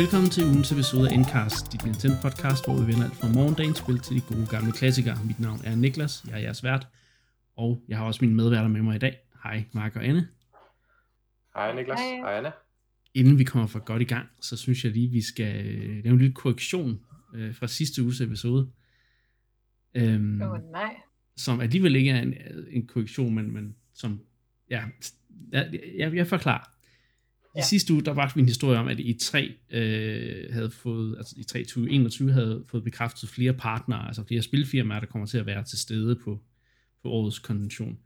Velkommen til ugens episode af Endcast, dit Nintendo podcast, hvor vi vender alt fra morgendagens spil til de gode gamle klassikere. Mit navn er Niklas, jeg er jeres vært, og jeg har også mine medværter med mig i dag. Hej Mark og Anne. Hej Niklas, hej, hej Anne. Inden vi kommer for godt i gang, så synes jeg lige, vi skal lave en lille korrektion øh, fra sidste uges episode. Øhm, oh, nej. Som alligevel ikke er en, en korrektion, men, men som, ja, jeg, jeg, jeg forklarer. I ja. sidste uge, der var en historie om, at I3 øh, havde fået, altså i 3 2021 havde fået bekræftet flere partnere, altså flere spilfirmaer, der kommer til at være til stede på, på årets konvention.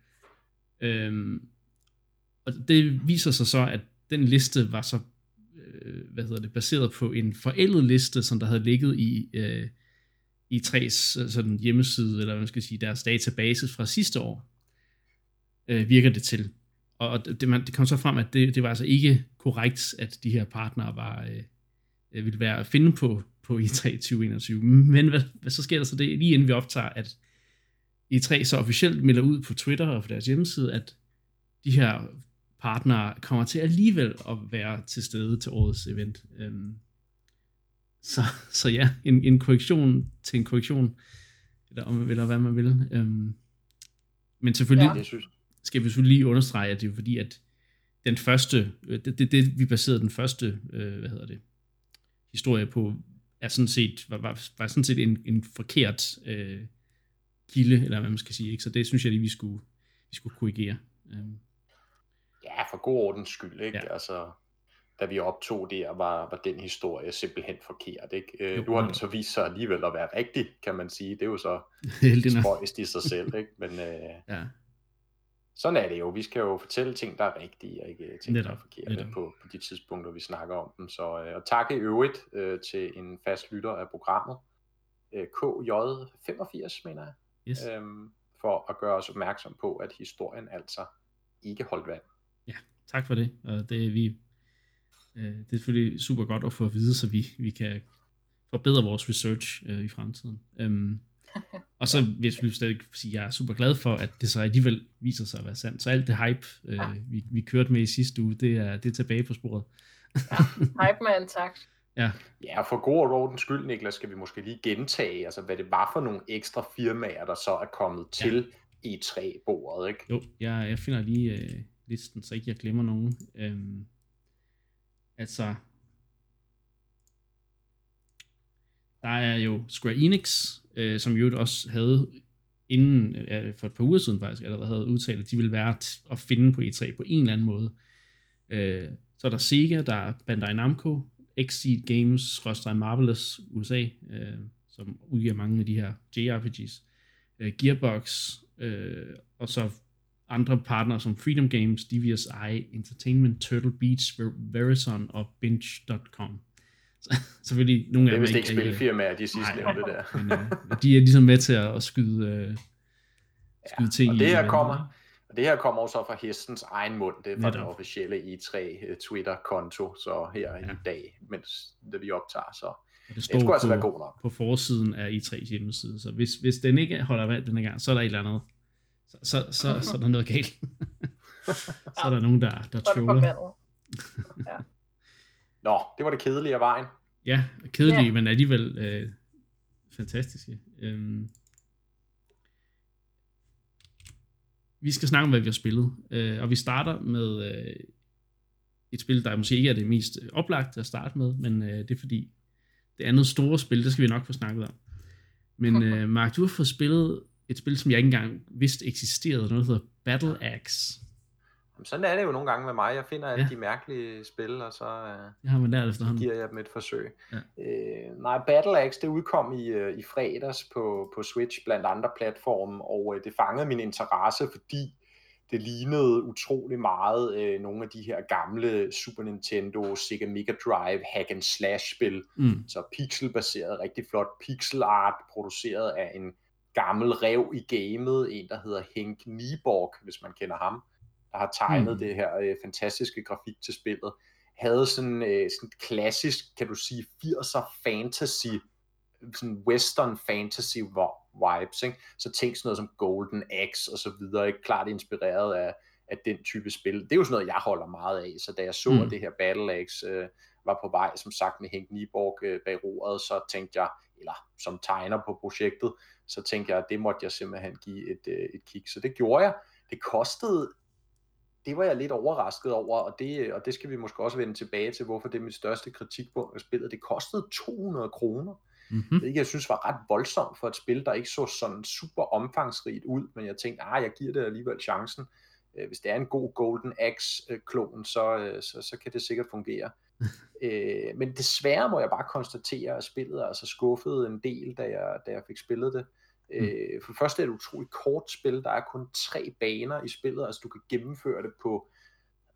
Øhm, og det viser sig så, at den liste var så, øh, hvad hedder det, baseret på en forældet liste, som der havde ligget i, øh, i 3's sådan hjemmeside, eller hvad man skal sige, deres database fra sidste år, øh, virker det til. Og det, man, det kom så frem, at det, det var altså ikke korrekt, at de her partnere var, øh, øh ville være at finde på, på E3 2021. Men hvad, hvad så sker der så det, lige inden vi optager, at E3 så officielt melder ud på Twitter og på deres hjemmeside, at de her partnere kommer til alligevel at være til stede til årets event. Øhm, så, så ja, en, en korrektion til en korrektion, eller, om, eller hvad man vil. Øhm, men selvfølgelig, ja. synes, skal vi selvfølgelig lige understrege, at det er fordi, at den første, øh, det, det, det vi baserede den første, øh, hvad hedder det, historie på, er sådan set, var, var, var sådan set en, en forkert øh, kilde, eller hvad man skal sige, ikke? så det synes jeg lige, vi skulle, vi skulle korrigere. Um. Ja, for god ordens skyld, ikke? Ja. Altså, da vi optog der, var, var den historie simpelthen forkert. Ikke? Øh, jo, nu har den så vist sig alligevel at være rigtig, kan man sige. Det er jo så spøjst i sig selv. Ikke? Men, øh, ja sådan er det jo. Vi skal jo fortælle ting, der er rigtige, og ikke ting, netop, der er forkerte på, på de tidspunkter, vi snakker om dem. Så, øh, og tak i øvrigt øh, til en fast lytter af programmet, øh, KJ85, mener jeg, yes. øhm, for at gøre os opmærksom på, at historien altså ikke holdt vand. Ja, tak for det. Og det er vi øh, det er selvfølgelig super godt at få at vide, så vi, vi kan forbedre vores research øh, i fremtiden. Øhm, og så vil jeg stadig sige, at jeg er super glad for, at det så alligevel viser sig at være sandt. Så alt det hype, øh, vi, vi kørte med i sidste uge, det er, det er tilbage på sporet. ja, hype er intakt. Ja. ja, for god orden skyld, Niklas, skal vi måske lige gentage, altså hvad det var for nogle ekstra firmaer, der så er kommet ja. til i 3 bordet ikke? Jo, jeg, jeg finder lige øh, listen, så ikke jeg glemmer nogen. Øhm, altså, der er jo Square Enix, øh, som jo også havde inden, øh, for et par uger siden faktisk, allerede havde udtalt, at de ville være at finde på E3 på en eller anden måde. Øh, så er der Sega, der er Bandai Namco, Exceed Games, Rostrej Marvelous USA, øh, som udgiver mange af de her JRPGs, øh, Gearbox, øh, og så andre partnere som Freedom Games, DVSI, Entertainment, Turtle Beach, Verizon og Binge.com. selvfølgelig nogle af dem ikke... Det er ikke spilfirmaer, de sidste nævnte der. men, uh, de er ligesom med til at, skyde, uh, skyde ja, ting og det her kommer, og det her kommer også fra hestens egen mund, det er fra Netop. den officielle E3 øh, Twitter-konto, så her ja. i dag, mens det vi optager, så og det står det altså på, være god nok. på forsiden af E3's hjemmeside, så hvis, hvis den ikke holder vand den gang, så er der et eller andet, så, så, så, så er der noget galt. så er der nogen, der, der tvivler. ja. Nå, det var det kedelige af vejen. Ja, kedelige, ja. men alligevel øh, fantastiske. Øhm, vi skal snakke om, hvad vi har spillet. Øh, og vi starter med øh, et spil, der måske ikke er det mest oplagte at starte med, men øh, det er fordi, det andet store spil, det skal vi nok få snakket om. Men øh, Mark, du har fået spillet et spil, som jeg ikke engang vidste eksisterede, noget der hedder Battle Axe. Sådan er det jo nogle gange med mig. Jeg finder alle ja. de mærkelige spil, og så uh, har man lært efterhånden. giver jeg dem et forsøg. Ja. Uh, nej, Battle Axe, det udkom i, uh, i fredags på, på Switch blandt andre platforme, og uh, det fangede min interesse, fordi det lignede utrolig meget uh, nogle af de her gamle Super Nintendo, Sega Mega Drive, hack and slash spil. Mm. Så pixelbaseret, rigtig flot pixel art, produceret af en gammel rev i gamet, en der hedder Henk Nieborg, hvis man kender ham der har tegnet mm. det her øh, fantastiske grafik til spillet, havde sådan, øh, sådan klassisk, kan du sige, 80'er fantasy, sådan western fantasy vibes, ikke? så tænk sådan noget som Golden Axe og så videre, ikke? klart inspireret af, af den type spil. Det er jo sådan noget, jeg holder meget af, så da jeg så, mm. at det her Battle Axe øh, var på vej, som sagt med Henk Niborg øh, bag roret, så tænkte jeg, eller som tegner på projektet, så tænkte jeg, at det måtte jeg simpelthen give et, øh, et kig. Så det gjorde jeg. Det kostede det var jeg lidt overrasket over, og det, og det skal vi måske også vende tilbage til, hvorfor det er mit største kritikpunkt af spillet. Det kostede 200 kroner. Mm-hmm. Det jeg synes var ret voldsomt for et spil, der ikke så sådan super omfangsrigt ud, men jeg tænkte, ah, jeg giver det alligevel chancen. Øh, hvis det er en god Golden Axe-klon, så, øh, så, så kan det sikkert fungere. øh, men desværre må jeg bare konstatere, at spillet er altså skuffet en del, da jeg, da jeg fik spillet det. Mm. Øh, for det første er det et utroligt kort spil. Der er kun tre baner i spillet, altså du kan gennemføre det på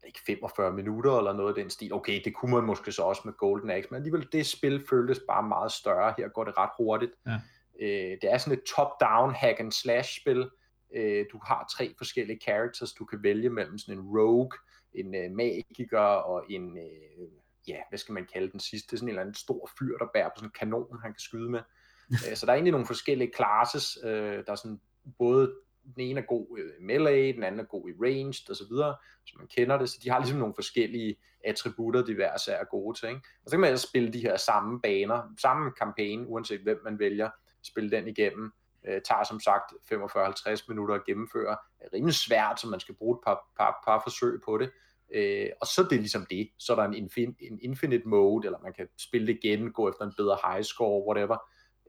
ikke 45 minutter eller noget af den stil. Okay, det kunne man måske så også med Golden Axe, men alligevel det spil føltes bare meget større. Her går det ret hurtigt. Ja. Øh, det er sådan et top-down hack and slash spil. Øh, du har tre forskellige characters, du kan vælge mellem sådan en rogue, en øh, magiker og en, øh, ja, hvad skal man kalde den sidste? Det er sådan en eller anden stor fyr, der bærer på sådan en kanon, han kan skyde med. Øh, så der er egentlig nogle forskellige classes, øh, der er sådan både den ene er god i melee, den anden er god i ranged osv., så, så man kender det, så de har ligesom nogle forskellige attributter, diverse er gode til. Ikke? Og så kan man altså spille de her samme baner, samme kampagne, uanset hvem man vælger, spille den igennem. Øh, tager som sagt 45-50 minutter at gennemføre. Det er rimelig svært, så man skal bruge et par, par, par forsøg på det. Øh, og så er det ligesom det. Så er der en, infin, en infinite mode, eller man kan spille det igen, gå efter en bedre high score, whatever.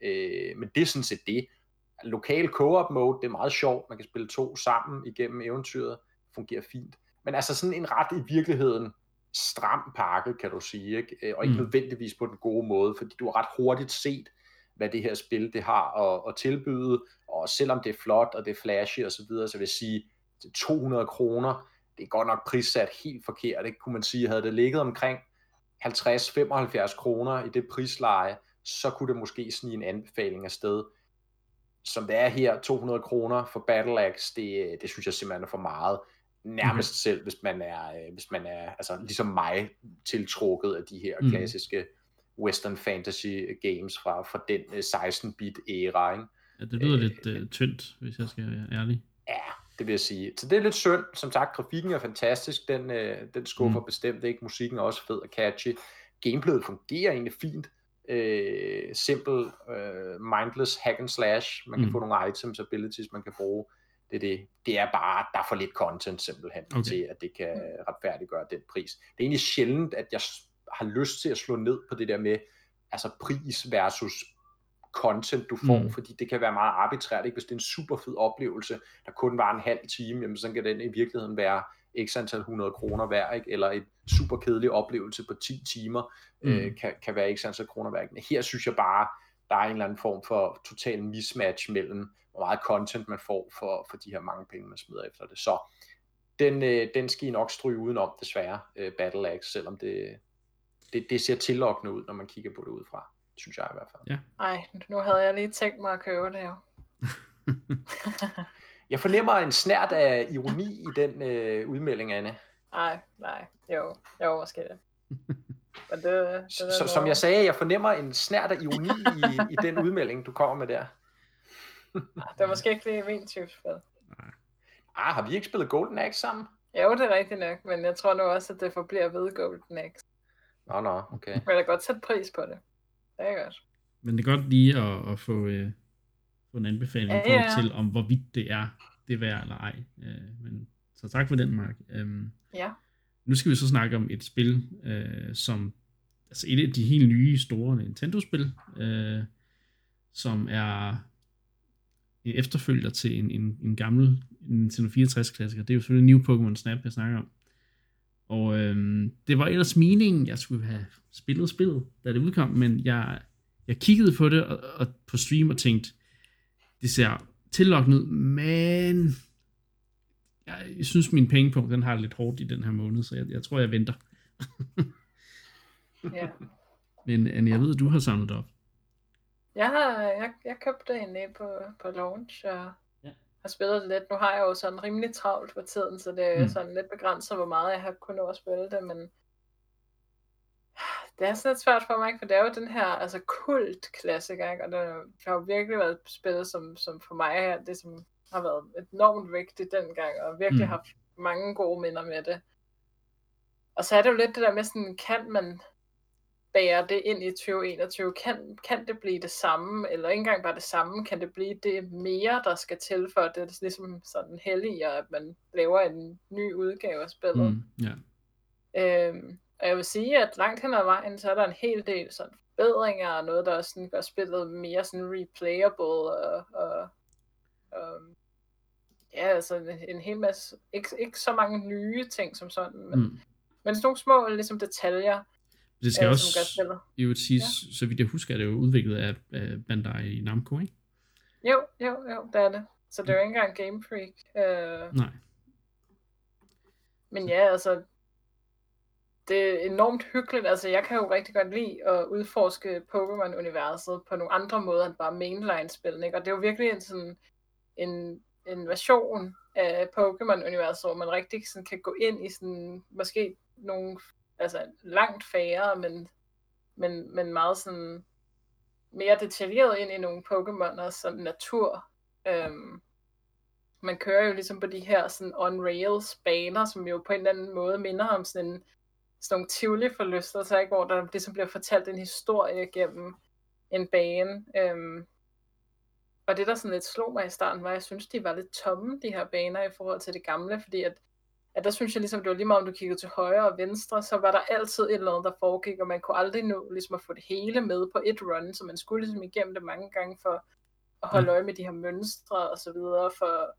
Øh, men det er sådan set det. Lokal co-op mode, det er meget sjovt. Man kan spille to sammen igennem eventyret. Fungerer fint. Men altså sådan en ret i virkeligheden stram pakke, kan du sige, ikke? Øh, og ikke mm. nødvendigvis på den gode måde, fordi du har ret hurtigt set, hvad det her spil det har at, at tilbyde, og selvom det er flot, og det er flashy og så videre, så vil jeg sige, 200 kroner, det er godt nok prissat helt forkert, ikke? kunne man sige, havde det ligget omkring 50-75 kroner i det prisleje, så kunne det måske snige en anbefaling afsted. Som det er her, 200 kroner for Battle Axe, det, det synes jeg simpelthen er for meget. Nærmest okay. selv, hvis man er, øh, hvis man er altså, ligesom mig, tiltrukket af de her mm. klassiske western fantasy games fra, fra den 16-bit øh, æra. Ikke? Ja, det lyder øh, lidt uh, tyndt, hvis jeg skal være ærlig. Ja, det vil jeg sige. Så det er lidt synd. Som sagt, grafikken er fantastisk. Den, øh, den skuffer mm. bestemt ikke. Musikken er også fed og catchy. Gameplayet fungerer egentlig fint øh, simpel, øh, mindless hack and slash. Man kan mm. få nogle items, abilities, man kan bruge. Det er, det. det er bare, der er for lidt content simpelthen okay. til, at det kan retfærdiggøre den pris. Det er egentlig sjældent, at jeg har lyst til at slå ned på det der med, altså pris versus content, du får, mm. fordi det kan være meget arbitrært, ikke? hvis det er en super fed oplevelse, der kun var en halv time, jamen så kan den i virkeligheden være x antal 100 kroner værd, ikke? eller et super kedelig oplevelse på 10 timer mm. øh, kan, kan være x antal kroner værd. Men her synes jeg bare, der er en eller anden form for total mismatch mellem, hvor meget content man får for, for de her mange penge, man smider efter det. Så den, øh, den skal I nok stryge udenom, desværre, øh, Battle Axe, selvom det, det, det ser tillokkende ud, når man kigger på det udefra. Synes jeg i hvert fald. Ja. Ej, nu havde jeg lige tænkt mig at købe det jo. Jeg fornemmer en snært af ironi i den øh, udmelding, Anne. Nej, nej. Jo, jo, måske det. Men det, det så, som jeg sagde, jeg fornemmer en snært af ironi i, i den udmelding, du kommer med der. det er måske ikke lige min type spil. Ah, har vi ikke spillet Golden Axe sammen? Jo, det er rigtigt nok, men jeg tror nu også, at det forbliver ved Golden Axe. Nå, nå, okay. Men jeg kan godt sætte pris på det. Det er godt. Men det er godt lige at, at få, øh, få en anbefaling ja, ja. til, om hvorvidt det er det værd eller ej. Øh, men, så tak for den, Mark. Øhm, ja. Nu skal vi så snakke om et spil, øh, som altså et af de helt nye store Nintendo-spil, øh, som er en efterfølger til en, en, en gammel Nintendo 64-klassiker. Det er jo selvfølgelig New Pokémon Snap, jeg snakker om. Og øhm, det var ellers meningen, jeg skulle have spillet spillet, da det udkom, men jeg, jeg kiggede på det og, og på stream og tænkte, det ser tillokkende ud, men jeg, jeg synes, min pengepunkt, den har lidt hårdt i den her måned, så jeg, jeg tror, jeg venter. ja. Men Anne, jeg ved, at du har samlet op. Jeg har jeg, jeg købte en på, på launch, og ja. har spillet lidt. Nu har jeg jo sådan rimelig travlt for tiden, så det er mm. sådan lidt begrænset, hvor meget jeg har kunnet nå at spille det, men det er sådan lidt svært for mig, for det er jo den her altså kult klassiker, ikke? og det har jo virkelig været spillet som, som for mig her, det som har været enormt vigtigt dengang, og virkelig mm. haft mange gode minder med det. Og så er det jo lidt det der med sådan, kan man, bære det ind i 2021? Kan, kan det blive det samme, eller ikke engang bare det samme, kan det blive det mere, der skal til for det? Det er ligesom sådan helliger, at man laver en ny udgave af spillet. Mm, yeah. øhm, og jeg vil sige, at langt hen ad vejen, så er der en hel del sådan forbedringer, og noget, der også sådan gør spillet mere sådan replayable, og, og, og ja, altså en, en hel masse, ikke, ikke så mange nye ting som sådan, men, mm. men sådan nogle små ligesom detaljer, det skal øh, også i vil sige, ja. så vidt jeg husker, er det jo udviklet af, af Bandai Namco, ikke? Jo, jo, jo, det er det. Så det er jo ikke engang Game Freak. Øh... Nej. Men ja, altså, det er enormt hyggeligt. Altså, jeg kan jo rigtig godt lide at udforske Pokémon-universet på nogle andre måder end bare mainline-spillene. ikke? Og det er jo virkelig en sådan en, en version af Pokémon-universet, hvor man rigtig sådan kan gå ind i sådan, måske nogle altså langt færre, men, men, men meget sådan mere detaljeret ind i nogle Pokémoners som natur. Øhm, man kører jo ligesom på de her sådan on-rails baner, som jo på en eller anden måde minder om sådan, en, sådan nogle tivoli forlystelser, ikke? hvor der ligesom bliver fortalt en historie gennem en bane. Øhm, og det, der sådan lidt slog mig i starten, var, at jeg synes, de var lidt tomme, de her baner, i forhold til det gamle, fordi at at der synes jeg ligesom, det var lige meget, om du kiggede til højre og venstre, så var der altid et eller andet, der foregik, og man kunne aldrig nå ligesom at få det hele med på et run, så man skulle ligesom igennem det mange gange for at holde mm. øje med de her mønstre og så videre, for,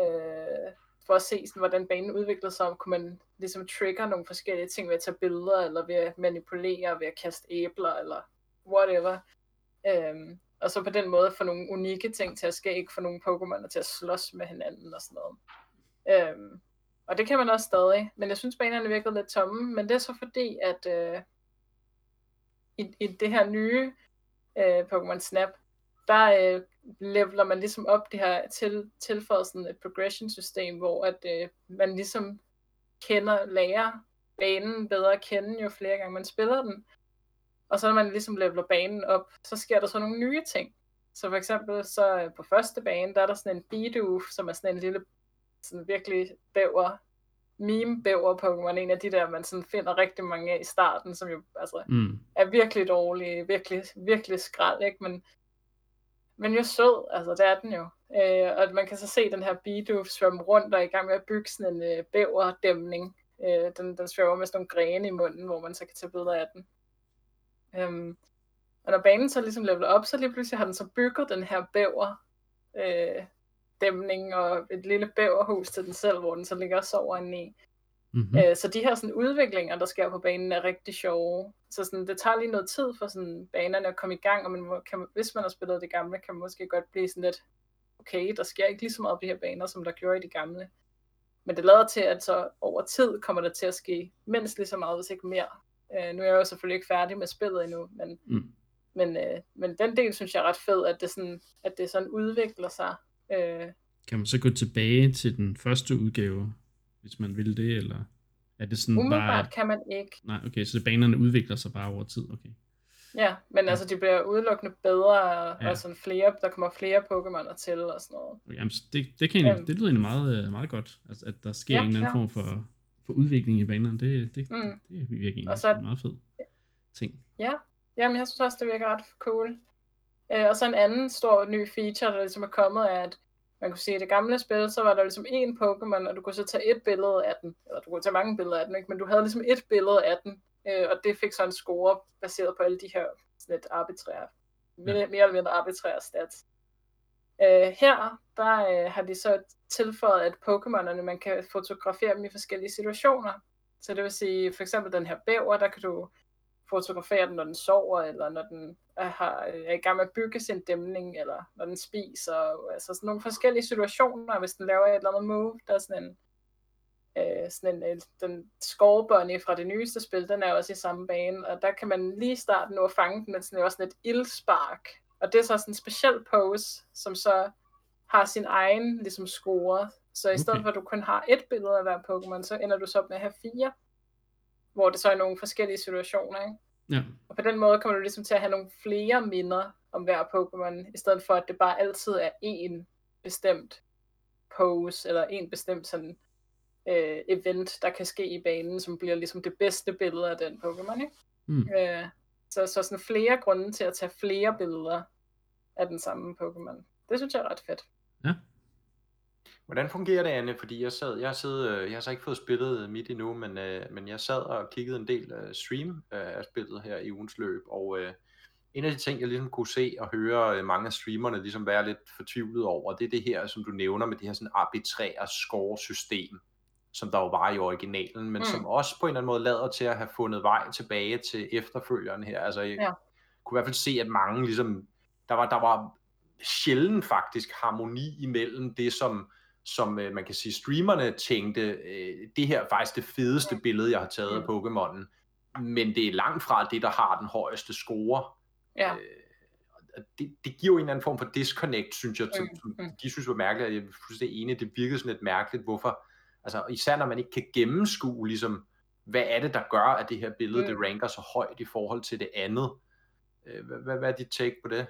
øh, for at se, sådan, hvordan banen udviklede sig, om kunne man ligesom trigger nogle forskellige ting ved at tage billeder, eller ved at manipulere, ved at kaste æbler, eller whatever. Øhm, og så på den måde få nogle unikke ting til at ske, ikke få nogle Pokémon til at slås med hinanden og sådan noget. Øhm, og det kan man også stadig. Men jeg synes, banerne virkede lidt tomme. Men det er så fordi, at øh, i, i det her nye øh, Pokémon Snap, der øh, leveler man ligesom op det her til, tilføjet sådan et progression system, hvor at øh, man ligesom kender, lærer banen bedre at kende, jo flere gange man spiller den. Og så når man ligesom leveler banen op, så sker der så nogle nye ting. Så for eksempel så øh, på første bane, der er der sådan en Bidoof, som er sådan en lille sådan virkelig bæver, meme bæver Pokémon, en af de der, man sådan finder rigtig mange af i starten, som jo altså, mm. er virkelig dårlige, virkelig, virkelig skrald, ikke? Men, men jo sød, altså det er den jo. Øh, og man kan så se den her Bidoof svømme rundt og er i gang med at bygge sådan en øh, bæverdæmning. Øh, den, den svømmer med sådan nogle grene i munden, hvor man så kan tage billeder af den. Øhm, og når banen så ligesom leveler op, så lige pludselig har den så bygget den her bæver øh, dæmning og et lille bæverhus til den selv, hvor den så ligger og sover inde i. Mm-hmm. Øh, så de her sådan, udviklinger, der sker på banen, er rigtig sjove. Så sådan, det tager lige noget tid for sådan, banerne at komme i gang, og man må, kan, hvis man har spillet det gamle, kan man måske godt blive sådan lidt, okay, der sker ikke lige så meget på de her baner, som der gjorde i de gamle. Men det lader til, at så over tid kommer der til at ske mindst lige så meget, hvis ikke mere. Øh, nu er jeg jo selvfølgelig ikke færdig med spillet endnu, men, mm. men, øh, men den del synes jeg er ret fed, at det sådan, at det sådan udvikler sig Øh, kan man så gå tilbage til den første udgave, hvis man vil det, eller er det sådan Umiddelbart bare... kan man ikke. Nej, okay, så banerne udvikler sig bare over tid, okay. Ja, men ja. altså de bliver udelukkende bedre, ja. og sådan flere, der kommer flere Pokémoner til og sådan noget. Jamen, det, det, kan egentlig, det lyder egentlig meget, øh, meget godt, altså, at der sker ja, en eller anden form for, for udvikling i banerne. Det, det, mm. det, det virker egentlig og så, meget fed ting. Ja, jamen jeg synes også, det virker ret cool. Øh, og så en anden stor ny feature, der ligesom er kommet, er, at man kunne sige, at i det gamle spil, så var der ligesom én Pokémon, og du kunne så tage et billede af den, eller du kunne tage mange billeder af den, ikke? men du havde ligesom et billede af den, øh, og det fik så en score baseret på alle de her lidt arbitrære, mere, mere eller mindre arbitrære stats. Øh, her, der øh, har de så tilføjet, at Pokémonerne, man kan fotografere dem i forskellige situationer. Så det vil sige, for eksempel den her bæver, der kan du fotografere den, når den sover, eller når den er, har, er i gang med at bygge sin dæmning, eller når den spiser. Altså sådan nogle forskellige situationer, hvis den laver et eller andet move. Der er sådan en, øh, sådan en, øh, den skovbunny fra det nyeste spil, den er også i samme bane, og der kan man lige starte nu at fange den, men sådan er også sådan et ildspark. Og det er så sådan en speciel pose, som så har sin egen ligesom score. Så i stedet okay. for at du kun har et billede af hver Pokémon, så ender du så op med at have fire hvor det så er nogle forskellige situationer, ikke? Ja. Og på den måde kommer du ligesom til at have nogle flere minder om hver Pokémon, i stedet for at det bare altid er én bestemt pose, eller en bestemt sådan øh, event, der kan ske i banen, som bliver ligesom det bedste billede af den Pokémon, ikke? Mm. Øh, Så, så sådan flere grunde til at tage flere billeder af den samme Pokémon. Det synes jeg er ret fedt. Ja. Hvordan fungerer det, Anne? Fordi jeg sad, jeg, sad, øh, jeg har så ikke fået spillet midt endnu, men, øh, men jeg sad og kiggede en del uh, stream uh, af spillet her i ugens løb, og uh, en af de ting, jeg ligesom kunne se og høre uh, mange af streamerne ligesom være lidt fortvivlet over, det er det her, som du nævner med det her sådan arbitrære score-system, som der jo var i originalen, men mm. som også på en eller anden måde lader til at have fundet vej tilbage til efterfølgeren her. Altså, jeg ja. kunne i hvert fald se, at mange ligesom, der var, der var sjældent faktisk harmoni imellem det, som som øh, man kan sige, streamerne tænkte, øh, det her er faktisk det fedeste billede, jeg har taget af. Pokémonen, men det er langt fra det, der har den højeste score. Ja. Øh, det, det giver jo en eller anden form for disconnect, synes jeg, til, mm. Mm. de synes var mærkeligt, jeg synes det ene, det virkede sådan lidt mærkeligt, hvorfor, altså især når man ikke kan gennemskue, ligesom, hvad er det, der gør, at det her billede, mm. det ranker så højt i forhold til det andet. Øh, hvad, hvad, hvad er dit take på det?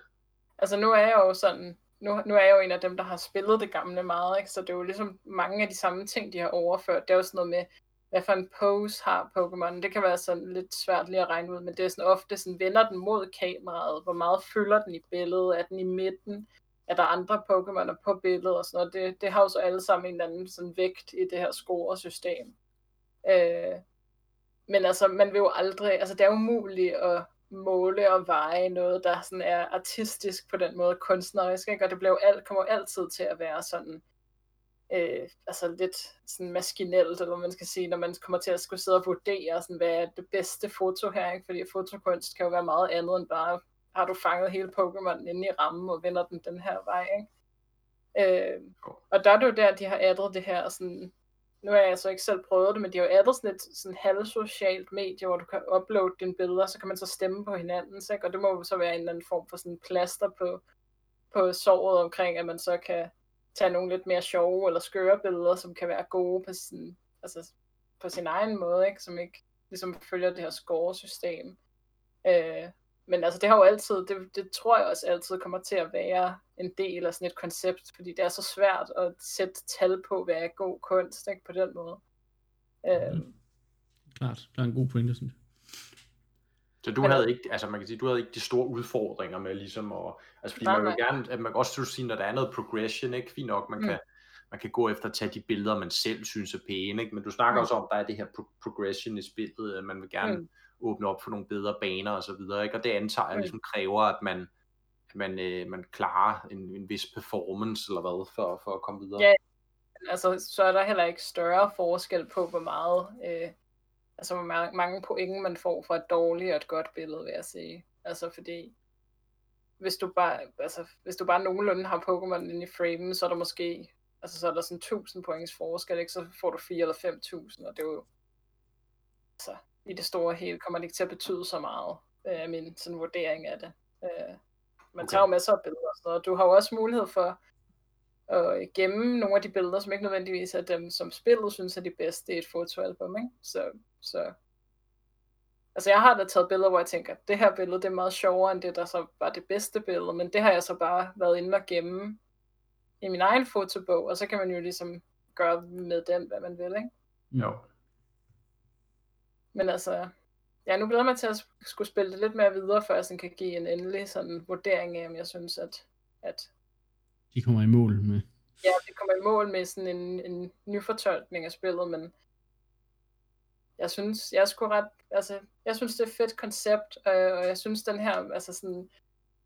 Altså nu er jeg jo sådan, nu, nu er jeg jo en af dem, der har spillet det gamle meget, ikke? så det er jo ligesom mange af de samme ting, de har overført. Det er jo sådan noget med, hvad for en pose har Pokémon. Det kan være sådan lidt svært lige at regne ud, men det er sådan ofte sådan, vender den mod kameraet, hvor meget fylder den i billedet, er den i midten, er der andre Pokémoner på billedet og sådan noget. Det, det har jo så alle sammen en eller anden sådan vægt i det her scoresystem. Øh, men altså, man vil jo aldrig, altså det er umuligt at måle og veje noget, der sådan er artistisk på den måde, kunstnerisk, ikke? og det bliver alt, kommer altid til at være sådan, øh, altså lidt sådan maskinelt, eller man skal sige, når man kommer til at skulle sidde og vurdere, sådan, hvad er det bedste foto her, ikke? fordi fotokunst kan jo være meget andet end bare, har du fanget hele Pokémon inde i rammen, og vender den den her vej, ikke? Øh, og der er det jo der, de har addet det her sådan nu har jeg altså ikke selv prøvet det, men det er jo altid sådan et sådan halvsocialt medie, hvor du kan uploade dine billeder, så kan man så stemme på hinanden, ikke? og det må jo så være en eller anden form for sådan plaster på, på såret omkring, at man så kan tage nogle lidt mere sjove eller skøre billeder, som kan være gode på sin, altså på sin egen måde, ikke? som ikke ligesom følger det her scoresystem. Øh, men altså det har jo altid, det, det tror jeg også altid kommer til at være en del af sådan et koncept, fordi det er så svært at sætte tal på, hvad er god kunst, ikke, på den måde. Øh. Mm. Klart, der er en god pointe, synes jeg. Så du havde ikke, altså man kan sige, du havde ikke de store udfordringer med ligesom at, altså fordi nej, man vil gerne, at man også sige, når der er noget progression, ikke, fint nok, man mm. kan, man kan gå efter at tage de billeder, man selv synes er pæne, ikke? men du snakker mm. også om, at der er det her pro- progression i spillet, at man vil gerne mm åbne op for nogle bedre baner og så videre, ikke? og det antager jeg ligesom kræver, at man, at man, øh, man klarer en, en vis performance eller hvad, for, for at komme videre. Ja, altså så er der heller ikke større forskel på, hvor meget, øh, altså hvor mange, mange point man får for et dårligt og et godt billede, vil jeg sige. Altså fordi, hvis du bare, altså, hvis du bare nogenlunde har Pokémon inde i framen, så er der måske, altså så er der sådan 1000 points forskel, ikke? så får du 4 eller 5000, og det er jo, altså, i det store hele kommer det ikke til at betyde så meget, øh, min sådan vurdering af det. Øh, man okay. tager jo masser af billeder og sådan noget. Du har jo også mulighed for at gemme nogle af de billeder, som ikke nødvendigvis er dem, som spillet synes er de bedste i et fotoalbum. Ikke? Så, så Altså jeg har da taget billeder, hvor jeg tænker, det her billede det er meget sjovere end det, der så var det bedste billede, men det har jeg så bare været inde og gemme i min egen fotobog, og så kan man jo ligesom gøre med den, hvad man vil, ikke? Jo. Men altså, ja, nu glæder jeg mig til at skulle spille det lidt mere videre, før jeg sådan kan give en endelig sådan vurdering af, om jeg synes, at, at de kommer i mål med. Ja, de kommer i mål med sådan en, en nyfortolkning af spillet, men jeg synes, jeg skulle ret, altså, jeg synes, det er et fedt koncept, og jeg synes, den her, altså sådan,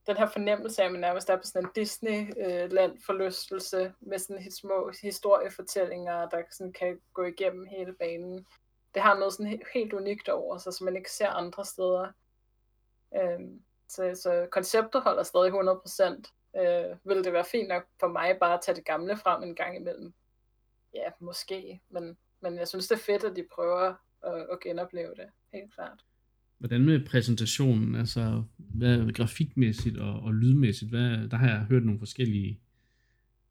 den her fornemmelse af, at man nærmest er på sådan en Disney-land forlystelse, med sådan små historiefortællinger, der sådan kan gå igennem hele banen det har noget sådan helt unikt over sig, som man ikke ser andre steder. Øhm, så, så konceptet holder stadig 100%. Øh, vil det være fint nok for mig bare at tage det gamle frem en gang imellem? Ja, måske, men, men jeg synes det er fedt, at de prøver at, at genopleve det, helt klart. Hvordan med præsentationen, altså hvad grafikmæssigt og, og lydmæssigt, hvad, der har jeg hørt nogle forskellige